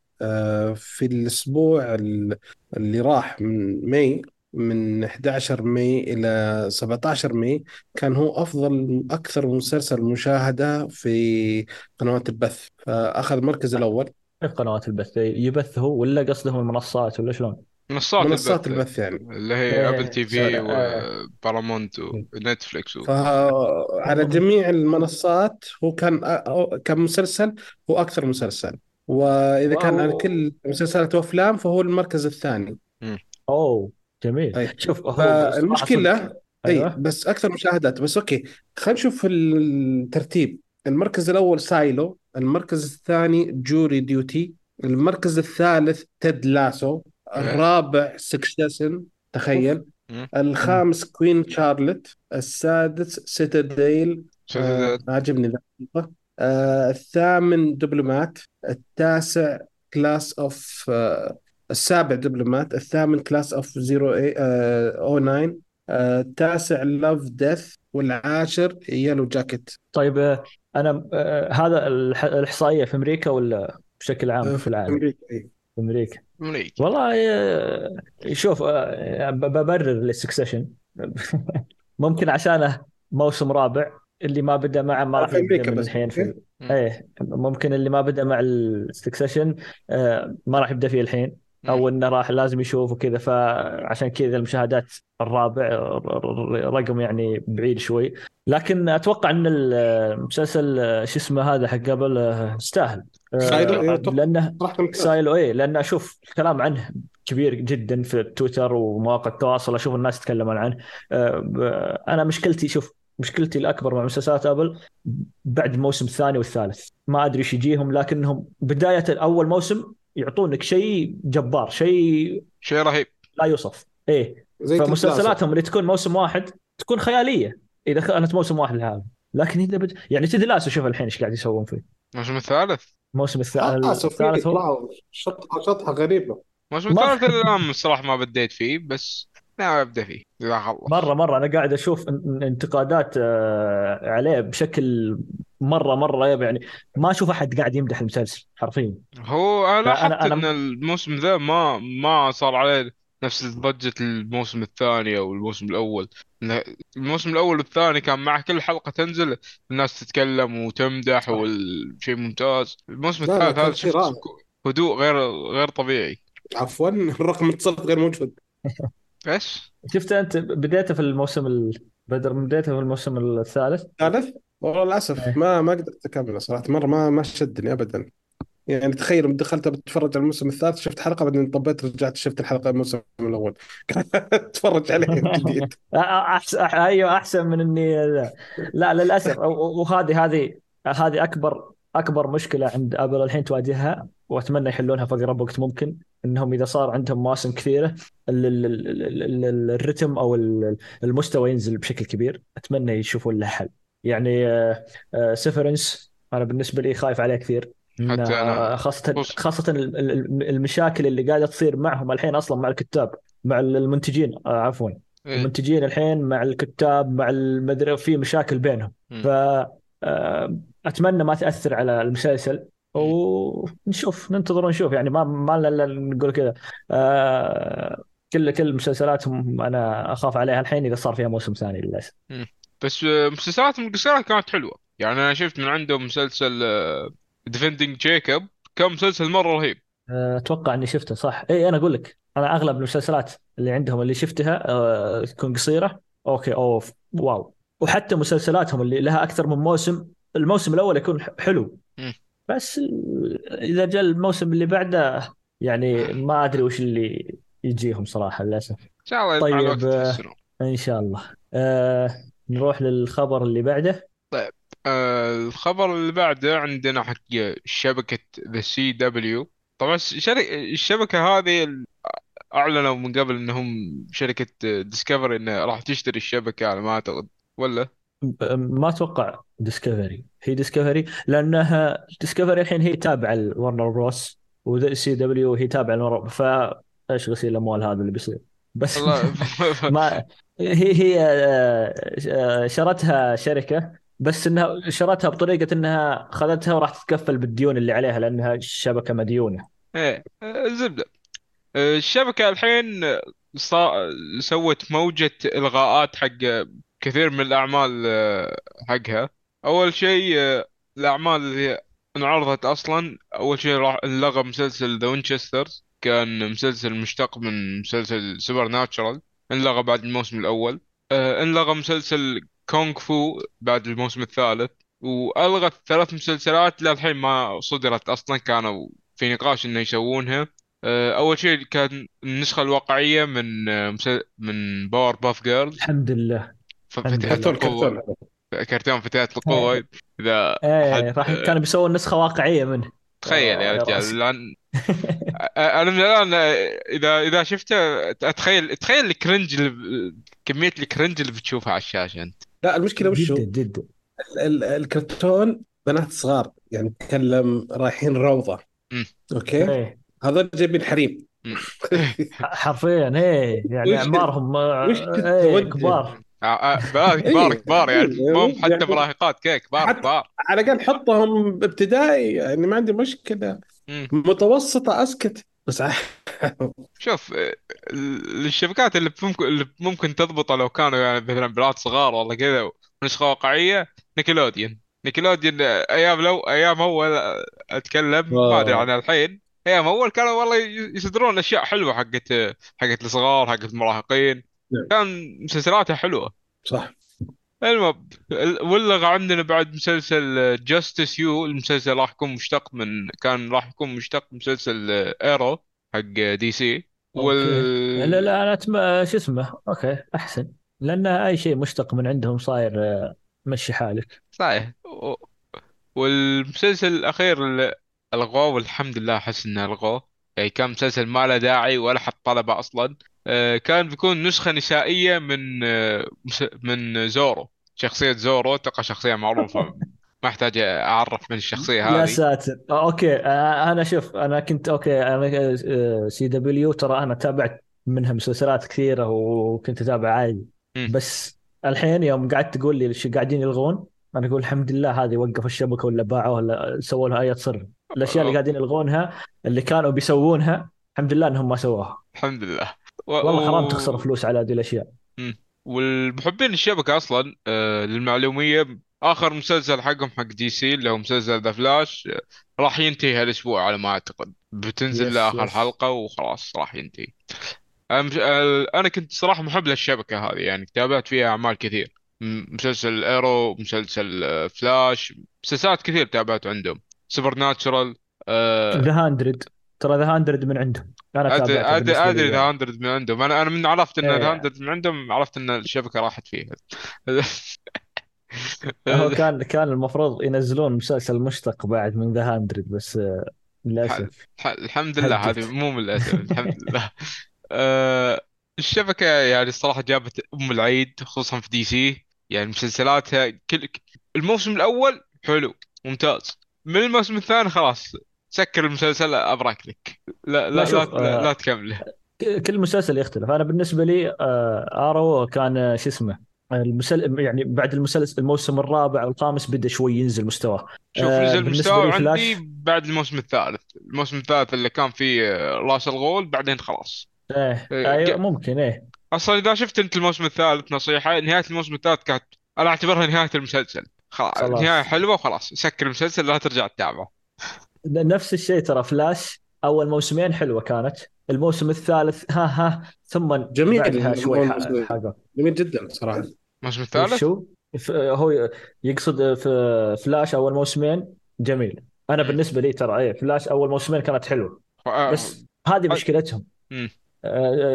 في الأسبوع ال- اللي راح من May من 11 May إلى 17 May كان هو أفضل أكثر مسلسل مشاهدة في قنوات البث. فأخذ المركز الأول. كيف قنوات البث. يبث هو ولا قصده من المنصات ولا شلون؟ منصات منصات البث البث يعني. اللي هي إيه، Apple TV. وبارامونت و Netflix و... فعلى جميع المنصات هو كان كمسلسل هو أكثر مسلسل. وإذا كان على overall مسلسلات وأفلام فهو المركز الثاني. أوه جميل. أي. شوف هو فالمشكلة أي أيوه. بس أكثر مشاهدات. بس okay خلينا نشوف الترتيب. المركز الأول Silo المركز الثاني Jury Duty المركز الثالث Ted Lasso الرابع Succession تخيل. مم. الخامس Queen Charlotte السادس Citadel آه شفت- عجبني ذا. آه الثامن Diplomat التاسع Class of آه السابع Diplomat الثامن Class of آه O Nine آه التاسع Love Death والعاشر Yellow Jacket طيب أنا هذا الح- الإحصائية في أمريكا ولا بشكل عام في العالم؟ أمريكا إي. في أمريكا. أمريكي والله شوف ببرر لل Succession [LAUGHS] ممكن عشانه موسم رابع. اللي ما بدأ معه ما راح يبدأ من. الحين في مم. إيه ممكن اللي ما بدأ مع ال Succession ما راح يبدأ فيه الحين أو إنه راح لازم يشوف وكذا فعشان كذا المشاهدات الرابع رقم يعني بعيد شوي لكن أتوقع إن المسلسل آه، شو اسمه هذا حق قبل آه، يستاهل آه، Silo، إيه،. لأنه. Silo إيه لأن أشوف الكلام عنه كبير جدا في تويتر ومواقع التواصل أشوف الناس تتكلمون عنه آه، ب- أنا مشكلتي شوف مشكلتي الأكبر مع مسلسلات آبل بعد الموسم الثاني والثالث. ما أدري إيش يجيهم لكنهم بداية أول موسم يعطونك شيء جبار شيء شيء رهيب. لا يوصف. إيه. فمسلسلاتهم اللي تكون موسم واحد تكون خيالية إذا كانت موسم واحد لهذا. لكن إذا بد... يعني تدري لاسو شوف الحين إيش قاعد يسوون فيه. الموسم الثالث؟ الموسم. الثالث آه، في الثالث هو طلعوا شطحة شطحة غريبة. الموسم ما- الثالث الآن الصراحه ما بديت فيه بس ناوي أبدأ فيه اذا خلص مرة مرة. أنا قاعد أشوف إن- ان- انتقادات آه، عليه بشكل مرة مرة يعني ما أشوف أحد قاعد يمدح المسلسل حرفيا. هو أنا لاحظت أنا- إن الموسم ذا ما ما صار عليه نفس ضجة الموسم الثاني أو الموسم الأول. الموسم الأول والثاني كان مع كل حلقة تنزل الناس تتكلم وتمدح. والشيء ممتاز. الموسم لا، لا، الثالث هذا شيء شفت. هدوء غير غير طبيعي. عفوا [LAUGHS] الرقم الاتصال غير موجود. [LAUGHS] إيش؟ شفت أنت بديته في الموسم ال... بدر بديته في الموسم الثالث؟ ثالث؟ والله إيه. للاسف ما ما قدرت أكمله صراحة. مرة ما ما شدني ابدا. يعني تخيل دخلت بتفرج على الموسم الثالث شفت حلقة بعدين طبيت رجعت شفت الحلقة الموسم الأول. [LAUGHS] اتفرج عليه من جديد. [LAUGHS] احسن أيوه أحسن من اني لا للأسف. وهذه هذه هذه اكبر أكبر مشكلة عند أبل الحين تواجهها. واتمنى يحلونها في اقرب وقت ممكن انهم اذا صار عندهم مواسم كثيره ال- ال- ال- ال- ال- الرتم أو ال- المستوى ينزل بشكل كبير اتمنى يشوفون له حل يعني سيفرنس أنا بالنسبة لي خايف عليه كثير حتى أنا. بص. ال- ال- المشاكل اللي قاعدة تصير معهم الحين أصلا مع الكتاب مع المنتجين آه، عفوا إيه. المنتجين الحين مع الكتاب مع المدري في مشاكل بينهم. ف آه، اتمنى ما تاثر على المسلسل ونشوف ننتظر ونشوف. يعني ما ما لنا إلا نقول كذا. آه، كل كل مسلسلاتهم أنا أخاف عليها الحين إذا صار فيها موسم ثاني للأسف. بس آه، مسلسلاتهم القصيرة كانت حلوة. يعني أنا شفت من عندهم مسلسل ديفندينج جيكوب كان مسلسل مرة رهيب. آه، أتوقع إني شفته صح؟ اي أنا أقول لك أنا أغلب المسلسلات اللي عندهم اللي شفتها آه، تكون قصيرة. okay اوف wow. وحتى مسلسلاتهم اللي لها أكثر من موسم الموسم الأول يكون حلو. بس إذا جاء الموسم اللي بعده يعني ما أدري وش اللي يجيهم صراحة للأسف. إن شاء الله مع طيب، الوقت آه، إن شاء الله. آه نروح للخبر اللي بعده. آه الخبر اللي بعده عندنا حق شبكة ذا سي دبليو طبعا الشبكة هذه أعلنوا من قبل إنهم شركة Discovery إنها راح تشتري الشبكة على ما أعتقد. ولا؟ ما أتوقع Discovery هي Discovery لأنها Discovery الحين هي تابعة ل Warner Bros و CW هي تابعة لورنر فايش غسيل الأموال هذا اللي بيصير. بس [LAUGHS] ما هي هي آه، آه، شرتها شركة بس إنها شرتها بطريقة إنها خذتها وراح تتكفل بالديون اللي عليها لأنها شبكة مديونة. إيه الزبدة آه، الشبكة الحين صا... سوت موجة إلغاءات حق كثير من الأعمال آه، حقها. أول شيء آه، الأعمال اللي انعرضت أصلا أول شيء راح انلغى مسلسل The Winchesters كان مسلسل مشتق من مسلسل Supernatural انلغى بعد الموسم الأول. آه، انلغى مسلسل Kung Fu بعد الموسم الثالث. وألغت ثلاث مسلسلات للحين ما صدرت أصلا. كانوا في نقاش إنه يسوونها. آه، أول شيء كان النسخة الواقعية من آه، مسل- من Powerpuff Girls الحمد لله. فتيات كرتون القوة. كرتون كرتون فتيات القوة إذا إيه حد راح كانوا بيسوون نسخة واقعية منه. تخيل يا آه، رجال. راسي. لأن [LAUGHS] أنا من الآن إذا إذا شفته أتخيل تخيل ال cringe اللي كمية ال cringe اللي بتشوفها على الشاشة أنت. لا المشكلة وشو جدا جدا ال- ال- الكرتون بنات صغار يعني نتكلم رايحين روضة. okay؟ إيه. هذول جايبين حريم. [LAUGHS] حرفيا إيه يعني وش- اعمارهم آه، وش إيه؟ كبار. آه، آه، كبار [LAUGHS] كبار إيه، كبار يعني إيه، مو حتى يعني- مراهقات كي كبار كبار. على الأقل حطهم ابتدائي يعني ما عندي مشكلة. متوسطة أسكت. بس [LAUGHS] شوف آه، ال- الشبكات اللي ممكن اللي ممكن تضبطه لو كانوا يعني مثلا بنات صغار والله كذا ونسخة واقعية Nickelodeon Nickelodeon أيام لو أيام أول أتكلم ما أدري. عن الحين. أيام أول كانوا والله يصدرون أشياء حلوة حقت حقت الصغار حقت المراهقين. كان مسلسلاتها حلوة. صح. المهم ال- ولغوا عندنا بعد مسلسل Justice U المسلسل راح يكون مشتق من كان راح يكون مشتق من مسلسل Arrow حق DC okay. لا وال لا أنا أتم... شو اسمه؟ okay أحسن. لأن أي شيء مشتق من عندهم صاير آه، مشي حالك. صحيح. و- والمسلسل الأخير اللي ألغوه والحمد لله أحس إنه ألغوه. يعني كان مسلسل ما له داعي ولا حد طلبه أصلا. آه، كان بيكون نسخة نسائية من آه، من Zorro. شخصية Zorro تبقى شخصية معروفة. ما أحتاج أعرف من الشخصية يا هذه. ساتر. آه، okay. آه، أنا شوف أنا كنت okay أنا آه، CW ترى أنا تابعت منها مسلسلات كثيرة وكنت أتابع عادي. بس الحين يوم قعدت تقول لي إيش قاعدين يلغون أنا أقول الحمد لله هذه وقفوا الشبكة ولا باعوا ولا سووا لها أي تصرف. الأشياء اللي قاعدين يلغونها اللي كانوا بيسوونها الحمد لله إنهم ما سووها. الحمد لله. و- والله حرام تخسر فلوس على هذه الأشياء. والمحبين الشبكة أصلا آه، للمعلومية آخر مسلسل حقهم حق DC اللي هو مسلسل The Flash آه، راح ينتهي هالأسبوع على ما أعتقد. بتنزل yes، لآخر yes. حلقة وخلاص راح ينتهي. آه، أنا كنت صراحة محب للشبكة هذه يعني تابعت فيها أعمال كثير. مسلسل Arrow مسلسل آه، فلاش مسلسلات كثير تابعت عندهم. Supernatural The Hundred ترى The Hundred من عندهم. أنا ادري ادري أدري The يعني. 100 من عندهم. أنا أنا من عرفت إن إيه. The 100 من عندهم عرفت إن الشبكة راحت فيه [LAUGHS] هو كان كان المفروض ينزلون مسلسل مشتق بعد من The Hundred بس آه، للأسف. الح- الحمد لله. هذه مو من للاسف الحمد لله. [LAUGHS] آه، الشبكة يعني الصراحة جابت أم العيد خصوصا في DC. يعني مسلسلاتها كل الموسم الأول حلو ممتاز. من الموسم الثاني خلاص سكر المسلسل ابرك لك. لا لا لا، لا, لا, آه، لا تكمله. كل مسلسل يختلف. أنا بالنسبة لي آه، Arrow كان آه، شو اسمه المسل... يعني بعد المسلسل الموسم الرابع والخامس بدأ شوي ينزل مستواه. شوف نزل فلاش- عندي بعد الموسم الثالث. الموسم الثالث اللي كان فيه راس الغول بعدين خلاص. إيه أيوه ك- ممكن إيه. أصلا إذا شفت أنت الموسم الثالث نصيحة نهاية الموسم الثالث كانت أنا أعتبرها نهاية المسلسل. خلاص خلاص. نهاية حلوة وخلاص. سكر المسلسل لا ترجع تتابعه. نفس الشيء ترى فلاش أول موسمين حلوة كانت الموسم الثالث ها ها ثم جميل بعدها شوي. حاجة جميل جدا صراحة. الموسم الثالث؟ شو هو يقصد في فلاش أول موسمين جميل. أنا. بالنسبة لي ترى إيه فلاش أول موسمين كانت حلوة. بس هذه مشكلتهم.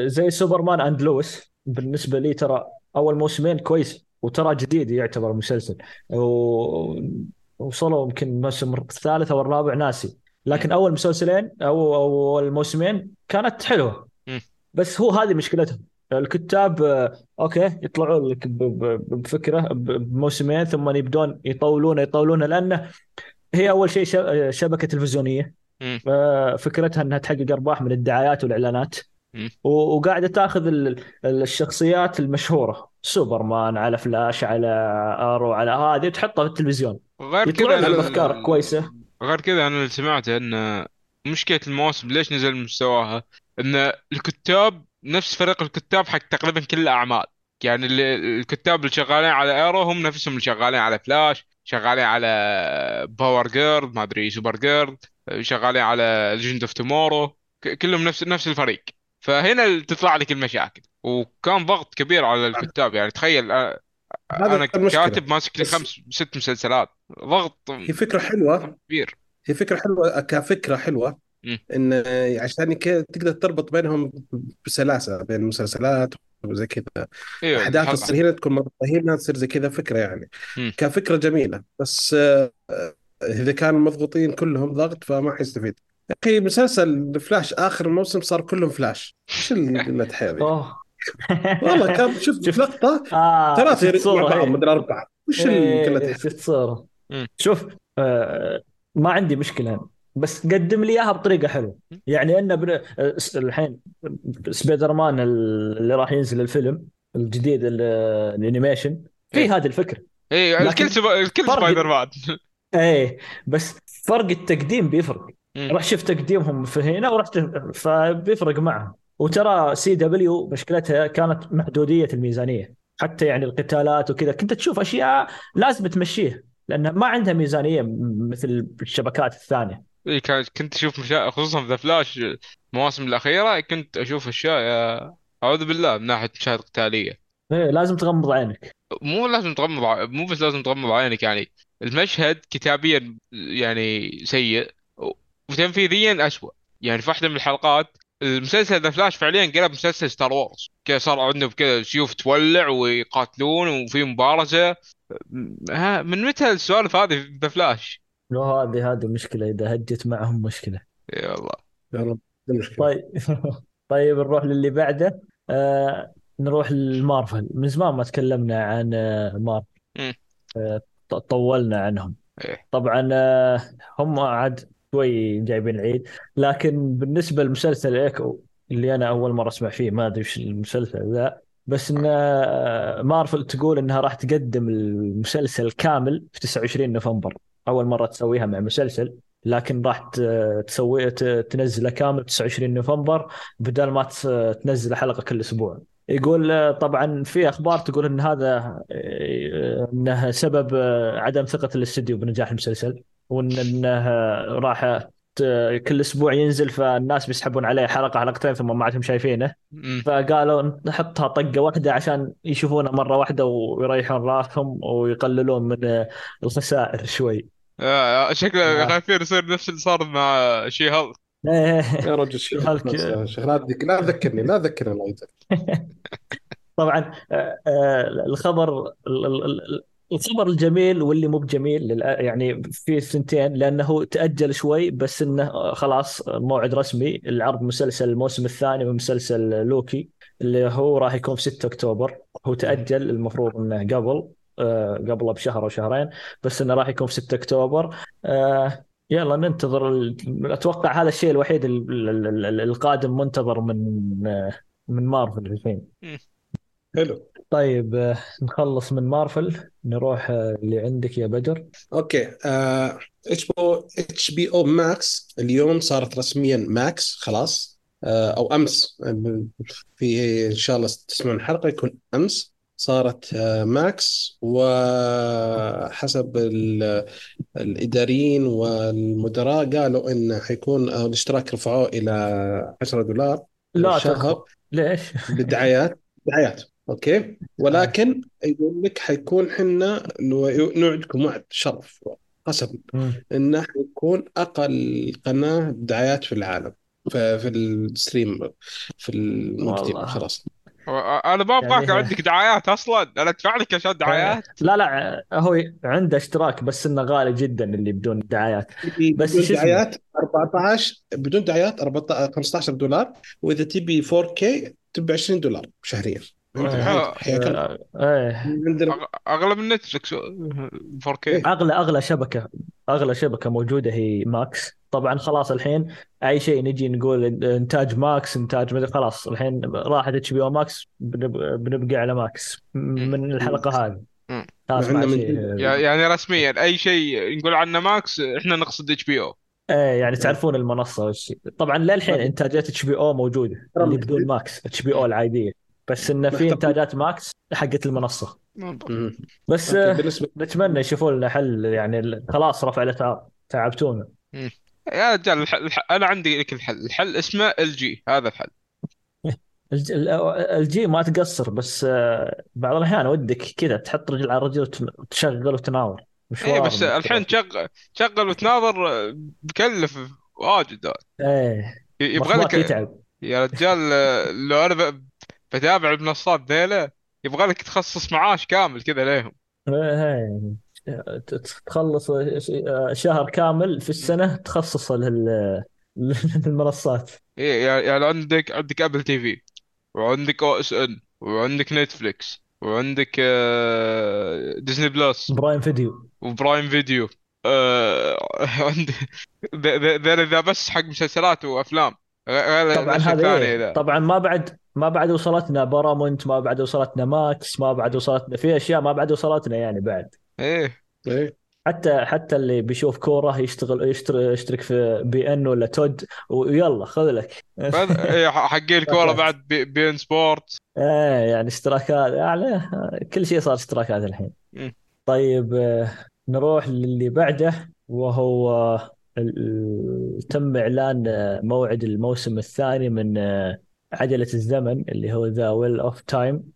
زي Superman and Lois بالنسبة لي ترى أول موسمين كويس وترى جديد يعتبر مسلسل. و... وصلوا يمكن الموسم الثالث أو الرابع ناسي. لكن أول مسلسلين أو أول موسمين كانت حلوة. بس هو هذه مشكلتهم. الكتاب آه، okay يطلعوا لك بفكرة بموسمين ثم يبدون يطولون يطولون لأنه هي أول شيء ش- شبكة تلفزيونية. آه، فكرتها إنها تحقق أرباح من الدعايات والإعلانات. وقاعده تاخذ ال- ال- الشخصيات المشهورة. سوبرمان على فلاش على Arrow على هذه وتحطها في التلفزيون. غير كذا بأفكار كويسة. غير كذا أنا اللي سمعته إن مشكلة المواسم ليش نزل مستواها؟ إن الكتاب نفس فريق الكتاب حق تقريبا كل الأعمال. يعني اللي الكتاب اللي شغالين على Arrow هم نفسهم اللي شغالين على فلاش شغالين على Power Girl ما أدري Supergirl شغالين على Legend of Tomorrow كلهم نفس نفس الفريق. فهنا تطلع لك المشاكل. وكان ضغط كبير على الكتاب. يعني تخيل أنا. كاتب ماسك لي خمس ست مسلسلات. ضغط هي فكرة حلوة. كبير. هي فكرة حلوة كفكرة حلوة. إن عشان تقدر تربط بينهم بسلاسة بين المسلسلات وزي كذا. إيوه أحداث. تصير هنا تكون مربوطه هنا تصير زي كذا فكرة يعني. مم. كفكرة جميلة. بس آه، إذا كانوا مضغوطين كلهم ضغط فما حيستفيد. يا أخي مسلسل فلاش آخر موسم صار كلهم فلاش إيش [LAUGHS] اللي حيل أوه [LAUGHS] والله كان شفت لقطة آه ثلاثة مع بعض. مدري أربعة وش إيه، اللي قله شفت صورة مم. شوف آه ما عندي مشكلة بس قدم لي إياها بطريقة حلوة يعني إنه بن... آه، الحين سبايدر مان اللي راح ينزل الفيلم الجديد ال- ال animation في إيه. هذه الفكرة إيه لكن الكل. الكل سبايدر مان إيه بس فرق التقديم بيفرق. راح شفت تقديمهم في هنا ورحت فبيفرق معهم. وترى CW مشكلتها كانت محدودية الميزانية. حتى يعني القتالات وكذا. كنت تشوف أشياء لازم تمشيها. لأن ما عندها ميزانية م- مثل الشبكات الثانية. إيه كان كنت أشوف مشا... خصوصا في ذا فلاش المواسم الأخيرة كنت أشوف أشياء يا أعوذ بالله من ناحية مشاهد قتالية. إيه لازم تغمض عينك. مو لازم تغمض ع... مو بس لازم تغمض عينك يعني. المشهد كتابيا يعني سيء. وتنفيذيا أسوأ. يعني في واحدة من الحلقات المسلسل The Flash فعليا قلب مسلسل Star Wars. كذا صار عندهم كذا سيوف تولع ويقاتلون وفي مبارزة. ها من متى السوالف هذه في The Flash؟ لو هذه هذه مشكلة. إذا هجت معهم مشكلة. يا الله. يا رب. المشكلة طيب. [LAUGHS] طيب نروح للي بعده. آه نروح للمارفل من زمان ما تكلمنا عن آه مارفل. آه طولنا عنهم. إيه. طبعا آه هم عاد شوي جايبين العيد لكن بالنسبة لمسلسل ايكو اللي أنا أول مرة أسمع فيه ما أدري وش المسلسل ذا بس إن آه، مارفل تقول إنها راح تقدم المسلسل كامل في 29 نوفمبر. أول مرة تسويها مع مسلسل لكن راح تسوي تنزله كامل 29 نوفمبر بدل ما تنزل حلقة كل أسبوع. يقول آه، طبعا في أخبار تقول إن هذا آه، إنه سبب عدم ثقة الاستديو بنجاح المسلسل. وإن انه آه، راح كل أسبوع ينزل فالناس بيسحبون عليه حلقة حلقتين ثم ما عادهم شايفينه. فقالوا نحطها طقة واحدة عشان يشوفونه مرة واحدة ويريحون راسهم ويقللون من آه، الخسائر شوي. آه، شكله آه. خايفين يصير نفس اللي صار مع شي هالك. يا رجل شيخ [LAUGHS] هالك- شيخ لا تذك- لا تذكرني لا تذكرني الله [LAUGHS] طبعا آه، آه، الخبر ال- ال- ال- الخبر الجميل واللي مو بجميل يعني في سنتين لأنه تأجل شوي بس إنه خلاص موعد رسمي. العرض مسلسل الموسم الثاني من مسلسل لوكي اللي هو راح يكون في 6 أكتوبر. هو تأجل المفروض إنه قبل آه، قبله بشهر أو شهرين بس إنه راح يكون في 6 أكتوبر. آه، يلا ننتظر ال... أتوقع هذا الشيء الوحيد ال... ال... ال- ال- القادم منتظر من من مارفل الحين حلو. طيب آه، نخلص من مارفل نروح آه، اللي عندك يا بدر. أوكي اتش بي أو اتش بي أو ماكس اليوم صارت رسميا Max خلاص. آه، أو أمس في إن شاء الله تسمعون الحلقة يكون أمس صارت Max وحسب ال- الإداريين والمدراء قالوا انه حيكون الاشتراك رفعوه إلى 10 دولار. لا شهر ليش؟ بالدعايات دعايات. okay ولكن يقول لك حيكون حنا نو- نوعدكم وعد شرف قسم. إنه حيكون أقل قناة دعايات في العالم في, في ال stream في والله. خلاص أنا ما أبغاك يعني- عندك دعايات أصلا أنا ادفع لك عشان دعايات لا لا هو عنده اشتراك بس إنه غالي جدا اللي بدون دعايات بس بدون؟ دعايات 14 بدون دعايات 14 15 دولار وإذا تبي 4K تبي 20 دولار شهريا فهمت آه. حياك عندنا أغ- أغلب ال Netflix 4K إيه. اغلى أغلى شبكه أغلى شبكة موجودة هي Max. طبعا خلاص الحين أي شيء نجي نقول إنتاج Max إنتاج مدري خلاص الحين راحت HBO Max بنب- بنبقى على Max. من الحلقة هذه. يعني رسميا أي شيء نقول عنه Max إحنا نقصد HBO. إيه يعني تعرفون المنصة. والشيء طبعا للحين انتاجات HBO موجودة. اللي بدون Max HBO العادية. بس انه في إنتاجات Max حقت المنصة. بس آه، بالنسبة نتمنى يشوفون لنا حل يعني خلاص رفع الاسعار تعبتونا. يا رجال الح... الح... أنا عندي لك الحل. الحل اسمه ال جي هذا الحل. الج- [LAUGHS] ال- الجي ما تقصر بس آه، بعض الأحيان ودك كذا تحط رجل على رجل وت- وتشغل وتناظر مشوار إيه بس الحين. تشغل تشغل وتناظر آه، يكلف واجد. إيه. يبغى لك يتعب. يا رجال لو أنا ب... بتابع المنصات ذيلا يبغى لك تخصص معاش كامل كذا ليهم. إيه، ت- ت- تخلص شهر كامل في السنة تخصصه لل- للمنصات [LAUGHS] إيه يعني يعني عندك عندك Apple TV وعندك OSN وعندك Netflix وعندك Disney Plus Prime Video و Prime Video ذ- ذا بس حق مسلسلات وأفلام. طبعا هذا إيه؟ طبعا ما بعد ما بعد وصلتنا بارامونت ما بعد وصلتنا Max ما بعد وصلتنا في أشياء ما بعد وصلتنا يعني بعد. إيه. إيه. حتى حتى اللي بيشوف كورة يشتغل يشترك في beIN ولا TOD ويلا خذ لك. [LAUGHS] إيه، حقين الكورة بعد بي beIN Sport إيه يعني اشتراكات يعني كل شيء صار اشتراكات الحين. طيب آه، نروح للي بعده وهو تم إعلان آه، موعد الموسم الثاني من آه، عجلة الزمن اللي هو The Wheel of Time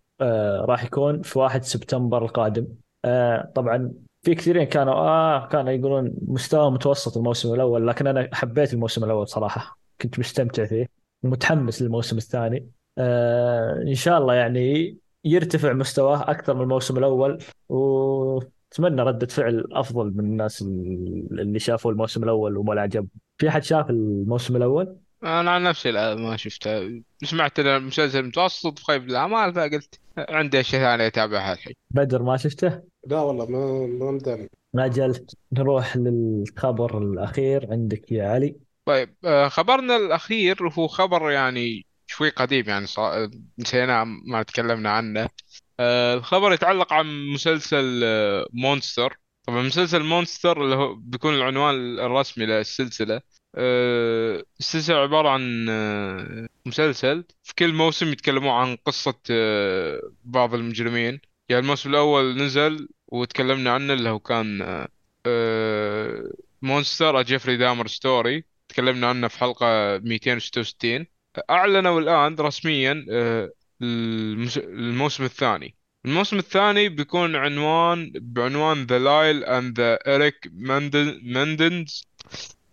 راح يكون في 1 سبتمبر القادم. آه، طبعا في كثيرين كانوا آه كانوا يقولون مستوى متوسط الموسم الأول لكن أنا حبيت الموسم الأول صراحة. كنت مستمتع فيه ومتحمس للموسم الثاني. آه إن شاء الله يعني يرتفع مستواه أكثر من الموسم الأول واتمنى ردة فعل أفضل من الناس اللي شافوا الموسم الأول وما عجب. في أحد شاف الموسم الأول؟ أنا عن نفسي لا ما شفته. سمعت ان المسلسل متوسط في خيب الاعمال فقلت عندي أشياء ثانية أتابعها الحين. بدر ما شفته؟ لا والله ما ما مداني نجل نروح للخبر الأخير عندك يا علي. طيب آه، خبرنا الأخير هو خبر يعني شوي قديم يعني صار نسينا ما تكلمنا عنه. الخبر يتعلق عن مسلسل آه، مونستر. طبعا مسلسل مونستر اللي هو بيكون العنوان الرسمي للسلسلة. آه، السلسلة عبارة عن آه، مسلسل في كل موسم يتكلموا عن قصة آه، بعض المجرمين. يعني الموسم الأول نزل وتكلمنا عنه اللي هو كان آه، آه، Monster Jeffrey Dahmer Story. تكلمنا عنه في حلقة 266 أعلنوا الآن رسميا آه، الموسم الثاني الموسم الثاني بيكون عنوان بعنوان The Lyle and the Erik Menendez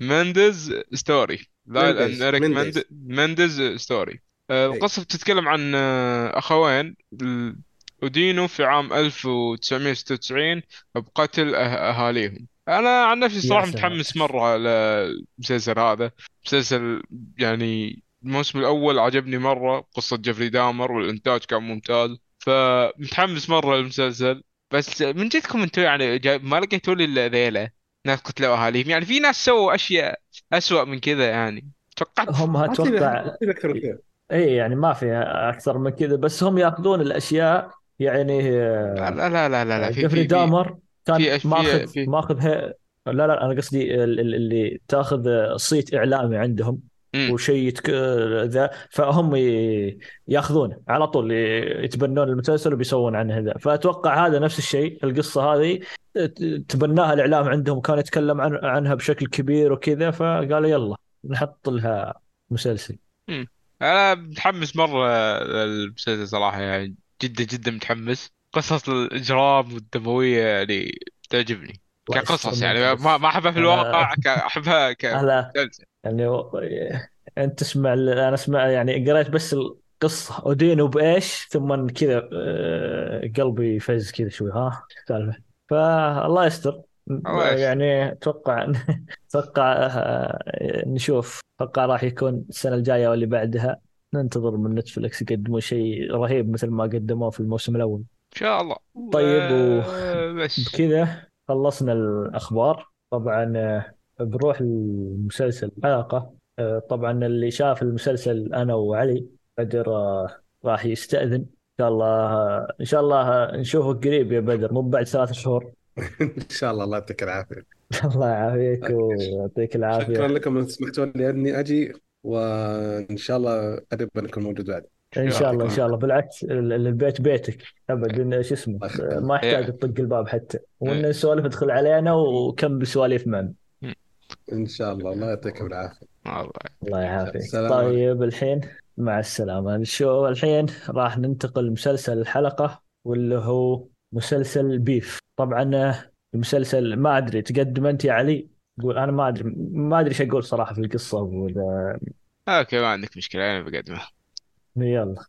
Menendez Story Lyle and Menendez. Erik Menendez. Menendez Story آه، القصة بتتكلم عن آه، أخوين ال- أدينوا في عام 1996 بقتل أه- أهاليهم أنا عن نفسي صراحة. متحمس مرة للمسلسل هذا مسلسل يعني الموسم الأول عجبني مرة قصة جيفري دامر والإنتاج كان ممتاز فمتحمس مرة للمسلسل بس من جدكم أنتم يعني ما لقيتوا لي إلا ذيلة ناس قتلوا أهاليهم يعني في ناس سووا أشياء أسوأ من كذا يعني توقعت هم أتوقع إي يعني ما في أكثر من كذا بس هم يأخذون الأشياء يعني لا لا لا لا لا, لا. في جيفري في في دامر كان ماخذ في ماخذ. لا لا أنا قصدي ال- ال- اللي تأخذ صيت إعلامي عندهم. وشيء يتك... ذا فهم ي... ياخذونه على طول يتبنون المسلسل وبيسوون عنه ذا. فأتوقع هذا نفس الشيء القصة هذه تبناها الإعلام عندهم وكان يتكلم عن... عنها بشكل كبير وكذا فقالوا يلا نحط لها مسلسل. مم. أنا متحمس مرة للمسلسل صراحة يعني جدا جدا متحمس. قصص الإجرام والدموية يعني تعجبني. كقصص يعني ما بس ما أحبها في الواقع ك- أحبها كمسلسل. يعني و- أنت تسمع أنا أسمع يعني قريت بس القصة ودينه بإيش ثم كذا آه، قلبي يفز كذا شوي ها؟ إيش السالفه فالله يستر. يعني أتوقع [LAUGHS] أتوقع آه، نشوف. أتوقع راح يكون السنة الجاية واللي بعدها. ننتظر من نتفلكس يقدموا شيء رهيب مثل ما قدموه في الموسم الأول. إن شاء الله. طيب وبس وبكذا خلصنا الأخبار. طبعا آه، بنروح المسلسل حلقة. آه، طبعا اللي شاف المسلسل أنا وعلي بدر آه، راح يستأذن. إن شاء الله إن شاء الله نشوفك قريب يا بدر. مو بعد ثلاث شهور. [LAUGHS] إن شاء الله. الله يعطيك العافية. [LAUGHS] الله يعافيك [LAUGHS] ويعطيك شكرا العافيه لكم إن سمحتوا لي اني أجي وإن شاء الله قريبا اكون موجود بعد. إن شاء الله إن شاء الله. بالعكس ال- ال- البيت بيتك. أبد شو اسمه ما يحتاج إيه. تطق الباب حتى. إيه. وان نسولف ادخل علينا وكمل سواليف معنا. إن شاء الله. الله يعطيكم العافية. الله يعافيك. طيب الحين مع السلامة. الشو الحين راح ننتقل لمسلسل الحلقة واللي هو مسلسل بيف. طبعا المسلسل ما أدري تقدم أنت يا علي؟ قول أنا ما أدري ما أدري إيش أقول صراحة في القصة. وإذا أوكي ما عندك مشكلة أنا بقدمه. يلا.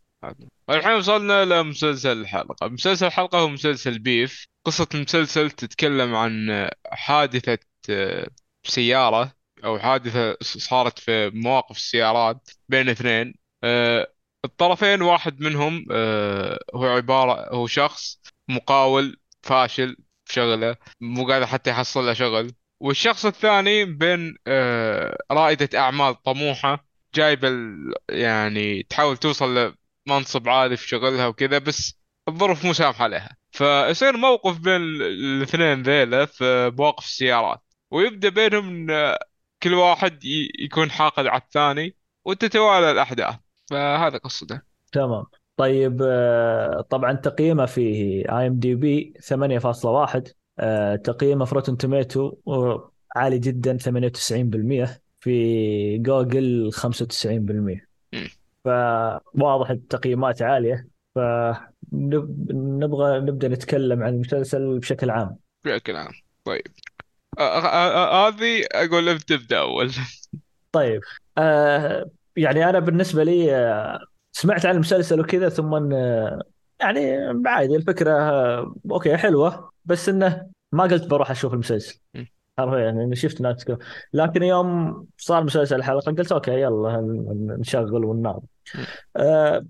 الحين وصلنا لمسلسل الحلقة. مسلسل الحلقة هو مسلسل بيف. قصة المسلسل تتكلم عن حادثة آه، سيارة أو حادثة صارت في مواقف السيارات بين اثنين. آه، الطرفين واحد منهم آه، هو عبارة هو شخص مقاول فاشل في شغله مو قادر حتى يحصل له شغل. والشخص الثاني بين رائدة أعمال طموحة جايبة ال- يعني تحاول توصل منصب عالي في شغلها وكذا بس الظروف مو سامحة لها. فيصير موقف بين ال- الاثنين ذيلا في مواقف السيارات. ويبدأ بينهم إن كل واحد يكون حاقد على الثاني وتتوالى الأحداث. فهذا قصته تمام. طيب آه، طبعا تقييمه في IMDb 8.1 آه، تقييمه في Rotten Tomato عالي جدا 98% في جوجل 95% مم. فواضح التقييمات عالية. فنبغى نبدأ نتكلم عن المسلسل بشكل عام. بشكل عام. طيب. هذه أقول أنت تبدأ أول. طيب. آه يعني أنا بالنسبة لي آه سمعت عن المسلسل وكذا ثم آه يعني عادي الفكرة آه okay حلوة بس إنه ما قلت بروح أشوف المسلسل. حرفيا يعني شفت ناس. لكن يوم صار مسلسل الحلقة قلت okay يلا نشغل وننام مم. آه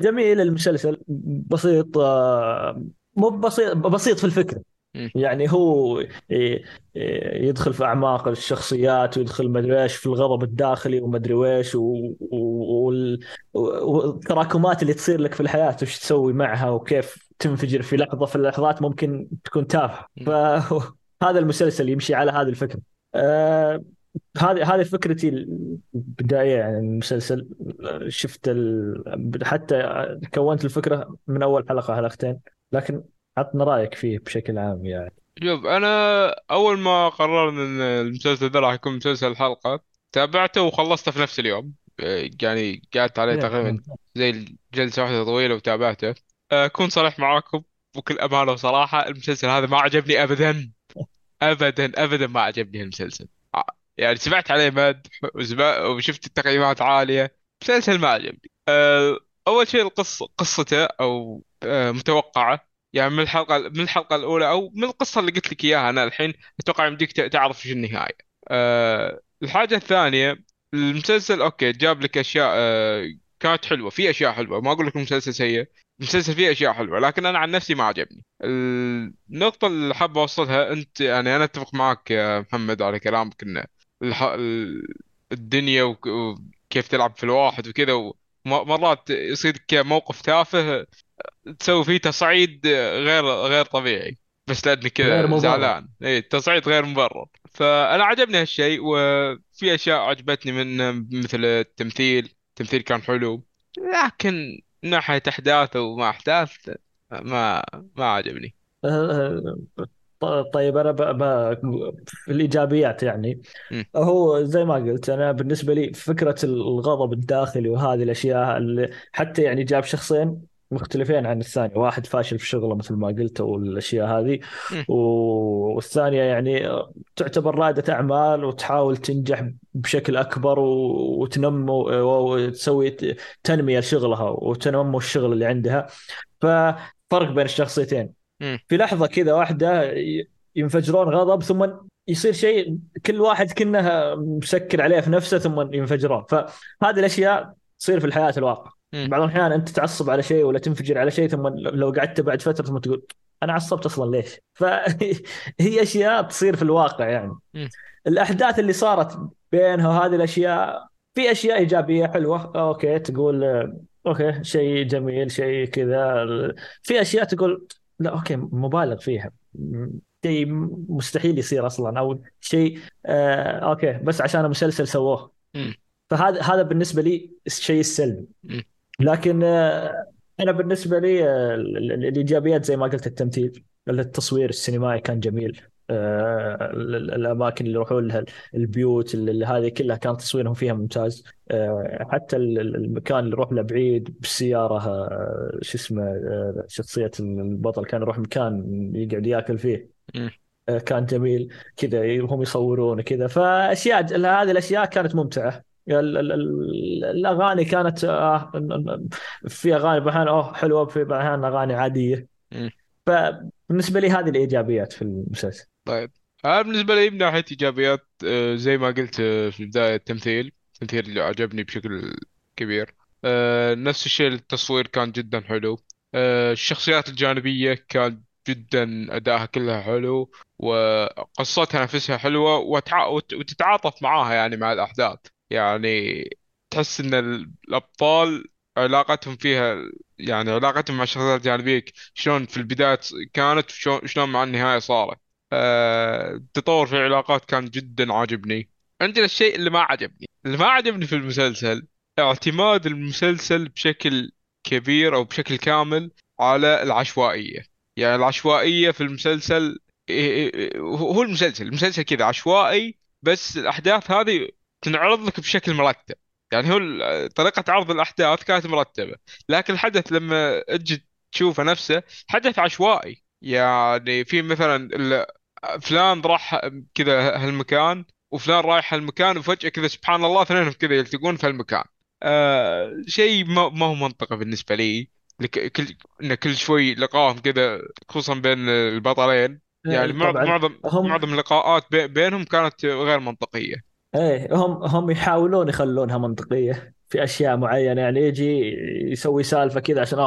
جميل المسلسل بسيط آه مو بسيط بسيط في الفكرة مم. يعني هو يدخل في أعماق الشخصيات ويدخل مدري إيش في الغضب الداخلي ومدري ويش والتراكمات اللي تصير لك في الحياة وش تسوي معها وكيف تنفجر في لحظة في اللحظات ممكن تكون تافهة مم. فهذا المسلسل يمشي على هذه الفكرة آه، هذه هذه فكرتي البداية يعني المسلسل. شفت ال... حتى كونت الفكرة من أول حلقة حلقتين لكن عطنا رأيك فيه بشكل عام يعني. شوف أنا أول ما قررنا إن المسلسل ذا راح يكون مسلسل الحلقة تابعته وخلصته في نفس اليوم. يعني قعدت عليه تقريبا. زي جلسة واحدة طويلة وتابعته. آه، أكون صريح معاكم بكل أمانة وصراحة المسلسل هذا ما عجبني أبدا. أبدا أبدا ما عجبني المسلسل ع- يعني سمعت عليه وسمع- وشفت التقييمات عالية. مسلسل ما عجبني. آه، أول شيء القصة قصته أو آه، متوقعة. يعني من الحلقة من الحلقة الأولى أو من القصة اللي قلت لك إياها أنا الحين أتوقع يمديك تعرف شو النهاية. أه الحاجة الثانية المسلسل أوكي جاب لك أشياء أه كانت حلوة في أشياء حلوة. ما أقول لك المسلسل سيء. المسلسل فيه أشياء حلوة لكن أنا عن نفسي ما عجبني. النقطة اللي حاب أوصلها أنت يعني أنا أتفق معك يا محمد على كلامك ان الدنيا وك- وكيف تلعب في الواحد وكذا ومرات يصير كموقف تافه تسوي فيه تصعيد غير غير طبيعي بس لانك غير كذا زعلان. إي تصعيد غير مبرر. فأنا عجبني هالشيء وفي أشياء عجبتني منه مثل التمثيل التمثيل كان حلو لكن من ناحية احداث وما أحداث ما ما عجبني [LAUGHS] طيب أنا ب... ب... في الإيجابيات يعني. هو زي ما قلت أنا بالنسبة لي فكرة الغضب الداخلي وهذه الأشياء اللي حتى يعني جاب شخصين مختلفين عن الثاني واحد فاشل في شغله مثل ما قلت والأشياء هذه. والثانية يعني تعتبر رائده أعمال وتحاول تنجح بشكل أكبر و- وتنمو وتسوي تنمية لشغلها وتنمو الشغل اللي عندها. ففرق بين الشخصيتين. في لحظة كذا واحدة ينفجرون غضب ثم يصير شيء كل واحد كأنه مسكر عليه في نفسه ثم ينفجرون. فهذه الأشياء تصير في الحياة الواقع. بعض الأحيان أنت تعصب على شيء ولا تنفجر على شيء ثم لو قعدت بعد فترة ثم تقول أنا عصبت أصلا ليش؟ فهي [LAUGHS] أشياء تصير في الواقع يعني مم. الأحداث اللي صارت بينها وهذه الأشياء في أشياء إيجابية حلوة أوكي تقول okay شيء جميل شيء كذا في أشياء تقول لا okay مبالغ فيها م- شيء مستحيل يصير أصلا أو شيء آه okay بس عشان مسلسل سووه. فهذا هذا بالنسبة لي الشيء السلبي. لكن آه أنا بالنسبة لي آه ال- ال- الإيجابيات زي ما قلت التمثيل التصوير السينمائي كان جميل. آه ال- ال- الأماكن اللي يروحون لها البيوت اللي هذه كلها كان تصويرهم فيها ممتاز. حتى ال- ال- المكان اللي يروح له بعيد بالسياره شو اسمه شخصية البطل كان يروح مكان يقعد ياكل فيه. كان جميل. كذا هم يصورون كذا فأشياء هذه الأشياء كانت ممتعة. الأغاني كانت آه في أغاني بحال أوه حلوة في بعض أغاني عادية. فبالنسبة لي هذه الإيجابيات في المسلسل. طيب. أنا بالنسبة لي من ناحية إيجابيات آه، زي ما قلت آه، في البداية التمثيل التمثيل اللي عجبني بشكل كبير. آه، نفس الشيء التصوير كان جدا حلو. آه، الشخصيات الجانبية كان جدا أداءها كلها حلو وقصتها نفسها. وت- وتتعاطف معاها يعني مع الأحداث. يعني تحس إن ال- الأبطال علاقتهم فيها يعني علاقتهم مع الشخصيات الجانبية شلون في البداية كانت وشلون شلون مع النهاية صارت. آه، التطور في العلاقات كان جدا عاجبني. عندنا الشيء اللي ما عجبني اللي ما عجبني في المسلسل اعتماد المسلسل بشكل كبير أو بشكل كامل على العشوائية. يعني العشوائية في المسلسل إيه- إيه- هو المسلسل المسلسل كذا عشوائي بس الأحداث هذه تنعرض لك بشكل مرتب. يعني هو طريقة عرض الأحداث كانت مرتبة. لكن الحدث لما تجي تشوفه نفسه حدث عشوائي. يعني في مثلا فلان راح كذا هالمكان وفلان رايح هالمكان وفجأة كذا سبحان الله اثنينهم كذا يلتقون في هالمكان. آه شيء ما, ما هو منطقي بالنسبة لي. لك كل إن كل شوي لقاهم كذا خصوصا بين البطلين. يعني معظم معظم معظم اللقاءات بي- بينهم كانت غير منطقية. إيه هم هم يحاولون يخلونها منطقية. في أشياء معينة يعني يجي يسوي سالفة كذا عشان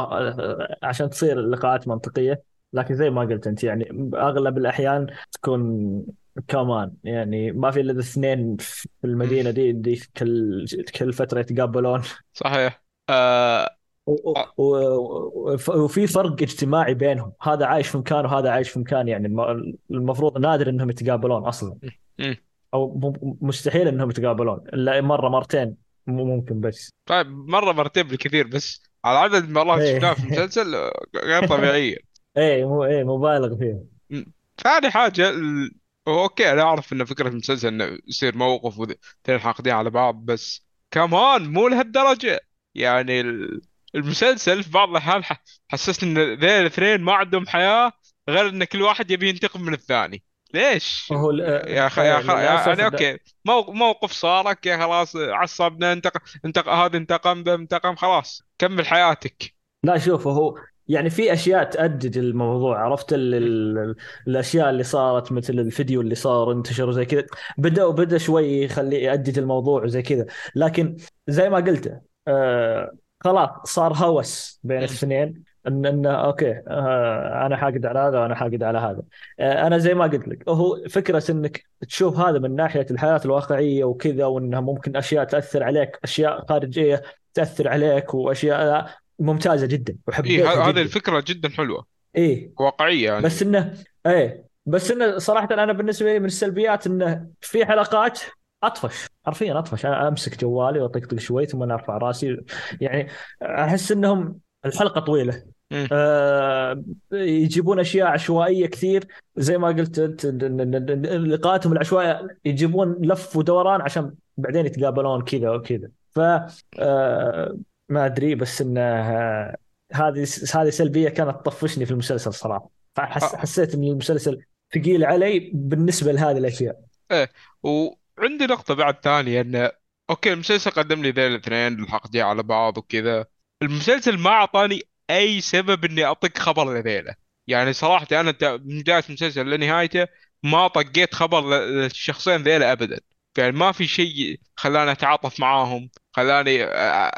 عشان تصير اللقاءات منطقية. لكن زي ما قلت أنت يعني أغلب الأحيان تكون كمان. يعني ما في إلا الاثنين في المدينة دي, دي كل كل فترة يتقابلون. صحيح. آه و- وفي فرق اجتماعي بينهم. هذا عايش في مكان وهذا عايش في مكان يعني الم- المفروض نادر إنهم يتقابلون أصلا. أو مستحيل إنهم يتقابلون إلا مرة مرتين ممكن بس. طيب مرة مرتين بالكثير بس. على عدد المرات إيه. شفناها في المسلسل غير طبيعية [LAUGHS] إيه مو إيه مبالغ فيه. م. ثاني حاجة ال... أوكي أنا أعرف إن فكرة المسلسل إنه يصير موقف واثنين حاقدين على بعض بس كمان مو لهالدرجة. يعني ال- المسلسل في بعض الأحيان حسسني إن ذيل الاثنين ما عندهم حياة غير إن كل واحد يبي ينتقم من الثاني. ليش؟ هو يا أخي يا أخي للأسف يعني okay مو- موقف صار okay خلاص عصبنا انتقم انتقم هذا انتقم ذا انتقم خلاص. كمل حياتك. لا شوف هو يعني في أشياء تأجج الموضوع عرفت ال ال الأشياء اللي صارت مثل الفيديو اللي صار انتشر وزي كذا. بدا وبدأ شوي يخلي يأجج الموضوع وزي كذا. لكن زي ما قلت آه خلاص صار هوس بين. الاثنين. ان ان okay آه أنا حاقد على هذا وأنا حاقد على هذا. آه أنا زي ما قلت لك هو فكرة إنك تشوف هذا من ناحية الحياة الواقعية وكذا وانها ممكن أشياء تأثر عليك أشياء خارجية تأثر عليك وأشياء ممتازة جدا اي وحبيتها ه- هذه جدا. الفكرة جدا حلوة. إيه. واقعية يعني. بس إنه إيه بس إنه صراحة أنا بالنسبة لي من السلبيات إنه في حلقات أطفش حرفيا أطفش. أنا أمسك جوالي وأطقطق شوي ثم أرفع رأسي. يعني أحس إنهم الحلقة طويلة. آه يجيبون أشياء عشوائية كثير. زي ما قلت أنت لقاءاتهم العشوائية يجيبون لف ودوران عشان بعدين يتقابلون كذا وكذا. ف آه ما أدري بس انه آه، هذه هذه سلبية كانت تطفشني في المسلسل صراحة. فحس آه. حسيت إن المسلسل ثقيل علي بالنسبة لهذه الأشياء. وعندي نقطة بعد ثانية انه أوكي المسلسل قدم لي ذيل الاثنين الحلقتين على بعض وكذا. المسلسل ما أعطاني أي سبب إني أطق خبر لذيله يعني صراحة أنا من بداية المسلسل لنهايته ما طقيت خبر للشخصين ذيلا ابدا. يعني ما في شيء خلاني أتعاطف معاهم خلاني آه،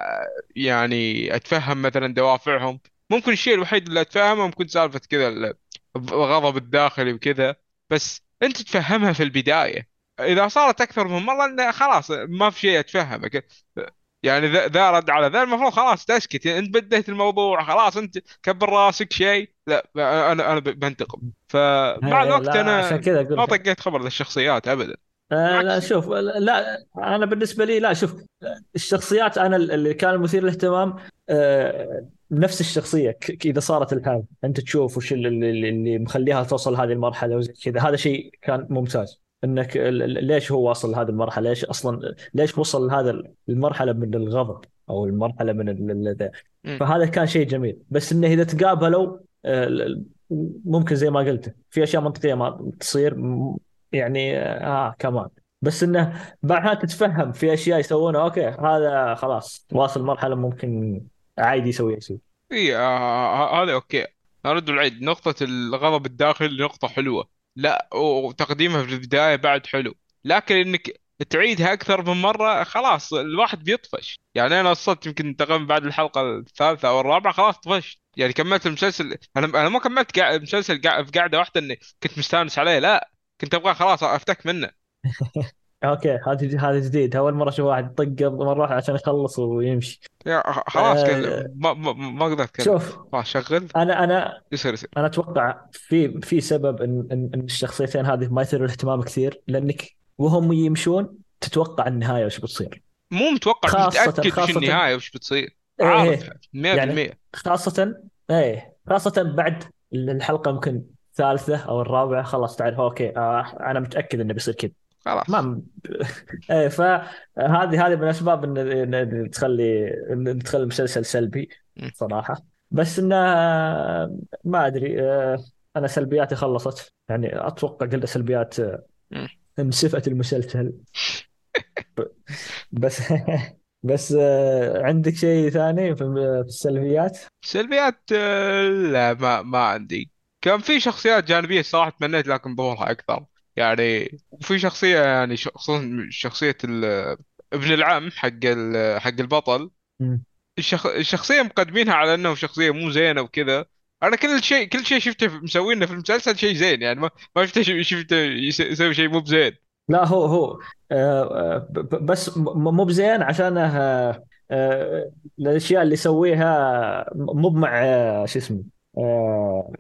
يعني أتفهم مثلا دوافعهم. ممكن الشيء الوحيد اللي أتفهمه ممكن سالفة كذا ال- الغضب الداخلي وكذا. بس أنت تفهمها في البداية. إذا صارت أكثر من مرة إنه خلاص ما في شيء اتفهمك يعني ذا ذا رد على ذا المفروض خلاص تسكت. انت بديت الموضوع خلاص انت كبر راسك شيء. لا أنا أنا بنتقم. فمع الوقت أنا ما طقيت خبر للشخصيات ابدا. آه لا شوف لا أنا بالنسبة لي لا شوف الشخصيات أنا اللي كان مثير للاهتمام آه نفس الشخصية إذا صارت الحال. أنت تشوف وش اللي اللي مخليها توصل هذه المرحلة وزي كذا. هذا شيء كان ممتاز. إنك ليش هو واصل لهذه المرحلة؟ ليش أصلا ليش وصل لهذا المرحلة من الغضب أو المرحلة من ال-. فهذا كان شيء جميل. بس إنه إذا تقابلوا آه، ممكن زي ما قلت في أشياء منطقية ما تصير يعني آه كمان. بس إنه بعدها تتفهم في أشياء يسوونها okay هذا خلاص واصل مرحلة ممكن عادي يسوي شيء. اي آه هذا أوكي. أرد العيد نقطة الغضب الداخلي نقطة حلوة. لا وتقديمها في البداية بعد حلو. لكن إنك تعيدها أكثر من مرة خلاص الواحد بيطفش. يعني أنا وصلت يمكن تقريبا بعد الحلقة الثالثة أو الرابعة خلاص طفشت. يعني كملت المسلسل. أنا أنا ما كملت المسلسل في قاعدة واحدة إني كنت مستانس عليه لا. كنت أبغى خلاص أفتك منه. [LAUGHS] أوكي هذا هذا جديد. أول مرة أشوف واحد طق مرة واحدة عشان يخلص ويمشي. يا خلاص آه ما ما ما أقدر أتكلم. شوف خلاص شغل. أنا أنا يصير يصير أنا أتوقع في في سبب إن إن إن الشخصيتين هذه ما يثيروا الاهتمام كثير لأنك وهم يمشون تتوقع النهاية وش بتصير. مو متوقع خاصة متأكد وش خاصة النهاية وش بتصير. عارف إيه. 100% يعني خاصة إيه خاصة بعد الحلقة يمكن الثالثة أو الرابعة خلاص تعرف أوكي آه أنا متأكد إنه بيصير كذا. خلاص ما [LAUGHS] إيه فهذه هذه من الأسباب ان تخلي إن تخلي المسلسل سلبي مم. صراحة بس إنه ما أدري آه، أنا سلبياتي خلصت يعني أتوقع قلت سلبيات آه، مم. انسفت المسلسل [LAUGHS] بس [LAUGHS] بس آه، عندك شيء ثاني في السلبيات؟ سلبيات لا ما ما عندي كان في شخصيات جانبية صراحة تمنيت لكن ظهورها أكثر يعني وفي شخصية يعني خصوصا شخصية ابن العم حق حق البطل. مم. الشخ... الشخصية مقدمينها على أنه شخصية مو زينة وكذا. أنا كل شيء كل شيء شفته مسوينه في المسلسل شيء زين يعني ما ما شفته شفته يس- يسوي شيء مو بزين. لا هو هو آه، آه، بس مو بزين عشان آه، الأشياء اللي يسويها مو مع شو اسمه آه،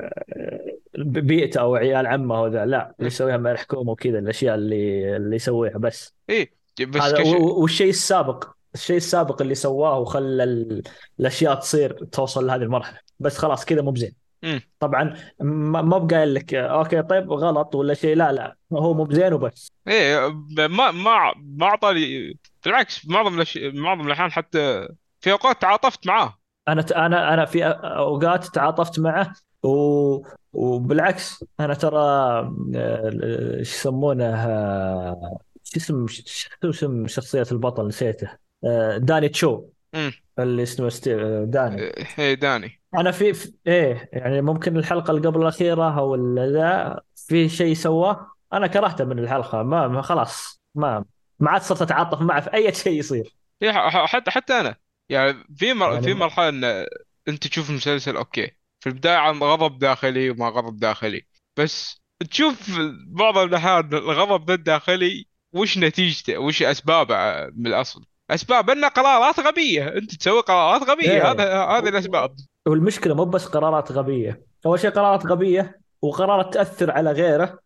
بيئته أو عيال عمه وذا لا اللي يسويها مع الحكومة وكذا الأشياء اللي اللي يسويها بس. إيه بس هذا والشيء السابق الشيء السابق اللي سواه وخلى ال- الأشياء تصير توصل لهذه المرحلة. بس خلاص كذا مو بزين. مم. طبعا ما ما بقايل لك أوكي طيب غلط ولا شيء لا لا هو مو بزين وبس. إيه ما ما ما اعطاني بالعكس معظم الأش... معظم الأحيان حتى في أوقات تعاطفت معاه. أنا أنا أنا في أوقات تعاطفت معه و... وبالعكس أنا ترى آه، شو يسمونه شو اسم شو اسم شخصية البطل نسيته؟ آه، داني تشو. اللي اسمه ستي... آه، داني. إيه داني. أنا في, في إيه يعني ممكن الحلقة اللي قبل الأخيرة أو ذا في شيء سواه أنا كرهته من الحلقة. ما ما- خلاص ما ما عاد صرت أتعاطف معه في أي [LAUGHS] شيء يصير. إيه حتى حتى أنا. يعني في مر... يعني في مرحلة إن أنت تشوف المسلسل okay. في البداية عن غضب داخلي وما غضب داخلي. بس تشوف بعض الاحيان الغضب الداخلي وش نتيجته؟ وش أسبابه من الأصل؟ أسباب انها قرارات غبية. أنت تسوي قرارات غبية. إيه. هذا هذه الأسباب. والمشكلة مو بس قرارات غبية. أول شيء قرارات غبية وقرارات تأثر على غيره.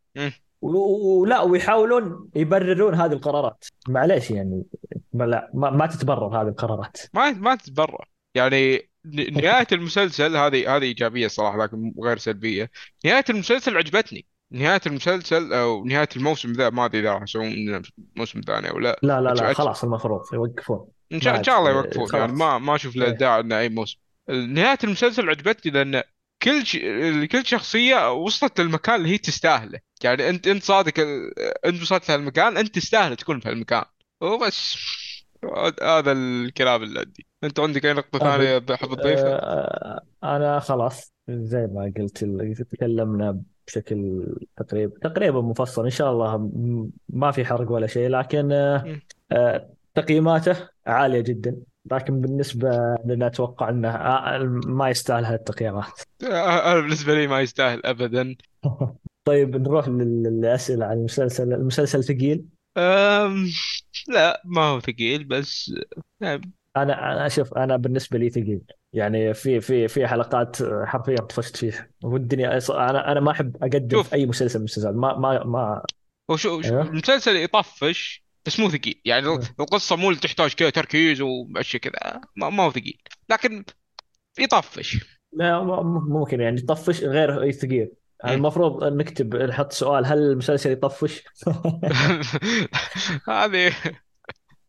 ولا ويحاولون يبررون هذه القرارات. معليش يعني ما لا ما, ما تتبرر هذه القرارات. ما ما تتبرر. يعني نهاية المسلسل هذه هذه إيجابية صراحة لكن غير سلبية. نهاية المسلسل عجبتني. نهاية المسلسل أو نهاية الموسم ذا ما أدري إذا راح يسوون موسم ثاني أو لا. لا لا لا خلاص المفروض يوقفون. إن شاء إن شاء الله يوقفون. يعني ما ما أشوف له إيه. داعي إنه اي موسم. نهاية المسلسل عجبتني لأن كل ش... كل شخصية وصلت للمكان اللي هي تستاهله. يعني انت أنت صادق أنت وصلت لهالمكان أنت تستاهل تكون في هالمكان وبس. هذا الكلام اللي عندي. أنت عندك أي نقطة أبد. ثانية بحب تضيفها؟ آه، أنا خلاص زي ما قلت تكلمنا بشكل تقريبا تقريبا مفصل. إن شاء الله ما في حرق ولا شيء لكن آه،. آه، تقييماته عالية جدا. لكن بالنسبة لنا أتوقع إنه ما يستاهل هالتقييمات. [LAUGHS] أنا بالنسبة لي ما يستاهل ابدا. [LAUGHS] طيب نروح لل- للأسئلة عن المسلسل المسلسل ثقيل. أم... لا ما هو ثقيل بس يعني أنا أنا شوف أنا بالنسبة لي ثقيل. يعني في في في حلقات حرفيا طفشت فيها. والدنيا أنا أنا ما أحب أقدم شوف. في أي مسلسل من المسلسلات. ما ما ما. هو شو أيوه. المسلسل يطفش بس مو ثقيل. يعني أيوه. القصة مو اللي تحتاج كذا تركيز واشياء كذا. ما, ما هو ثقيل. لكن يطفش. لا ممكن يعني يطفش غير ثقيل. المفروض نكتب نحط سؤال هل المسلسل يطفش؟ [LAUGHS] هذه.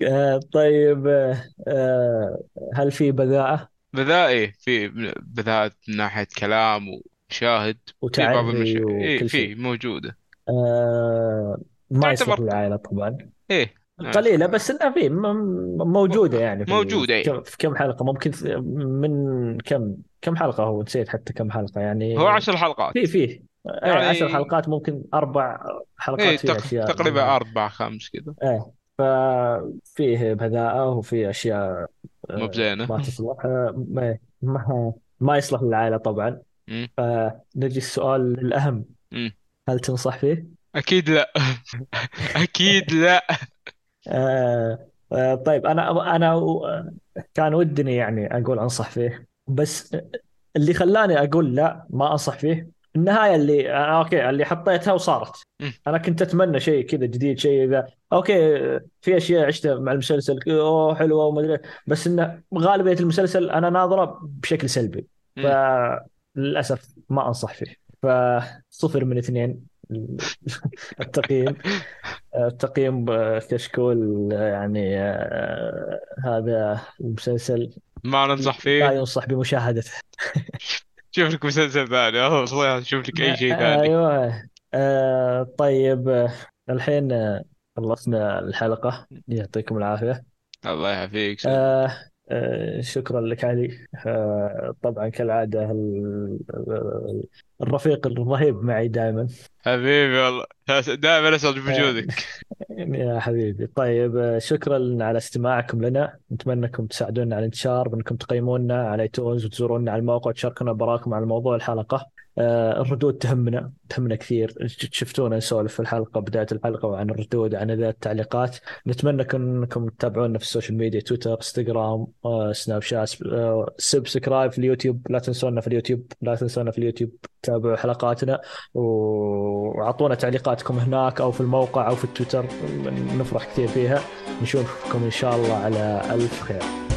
آه، طيب آه، آه، هل في بذاءة؟ بذائي في بذاءة من ناحية كلام وشاهد في بعض المشاهد إيه في موجودة. آه، ما يصلح تعتبر- للعائلة طبعا. إيه. نعم. قليلة بس انها في م- موجودة يعني في موجودة، إيه. كم- في كم حلقة؟ ممكن في- من كم كم حلقة هو؟ نسيت حتى كم حلقة يعني. هو عشر حلقات. في في. يعني يعني- عشر حلقات ممكن أربع حلقات في تق... أشياء تقريبا أربع خمس كذا إيه ففيه بذاءة وفي أشياء آه، مو بزينة. ما تصلح. آه، ما ما ما يصلح للعائلة طبعا. فنجي السؤال الأهم. مم. هل تنصح فيه؟ أكيد لا. [LAUGHS] أكيد لا. آه آه طيب أنا و- كان ودني يعني أقول أنصح فيه بس اللي خلاني أقول لا ما أنصح فيه النهاية اللي آه okay اللي حطيتها وصارت. أنا كنت أتمنى شيء كذا جديد شيء ذا okay في أشياء عشتها مع المسلسل أوه حلوة وما أدري بس إنه غالبية المسلسل أنا ناظرة بشكل سلبي مم. فللأسف ما أنصح فيه فصفر من اثنين [LAUGHS] التقييم. التقييم كشكول يعني هذا المسلسل ما ننصح لا فيه ينصح بمشاهدته. [LAUGHS] شوف لك مسلسل ثاني. [LAUGHS] والله شوف لك أي شيء ثاني. أيوه. آه، طيب الحين خلصنا الحلقة. يعطيكم العافية. الله يعافيك. آه، شكرا لك علي. آه، طبعا كالعادة ال- الرفيق الرهيب معي دائما. حبيبي والله. دائما أسعد بوجودك. [LAUGHS] يا حبيبي. طيب آه، شكرا على استماعكم لنا. نتمنى أنكم تساعدونا على الانتشار بانكم تقيمونا على ايتونز وتزورونا على الموقع وتشاركونا براكم على موضوع الحلقة. آه، الردود تهمنا تهمنا كثير. شفتونا نسولف في الحلقة بداية الحلقة وعن الردود عن ذا التعليقات. نتمنى انكم تتابعونا في ال social media تويتر إنستغرام آه، سناب شات آه، subscribe في اليوتيوب. لا تنسونا في اليوتيوب لا تنسونا في اليوتيوب. تابعوا حلقاتنا وأعطونا تعليقاتكم هناك أو في الموقع أو في التويتر. نفرح كثير فيها. نشوفكم إن شاء الله على ألف خير.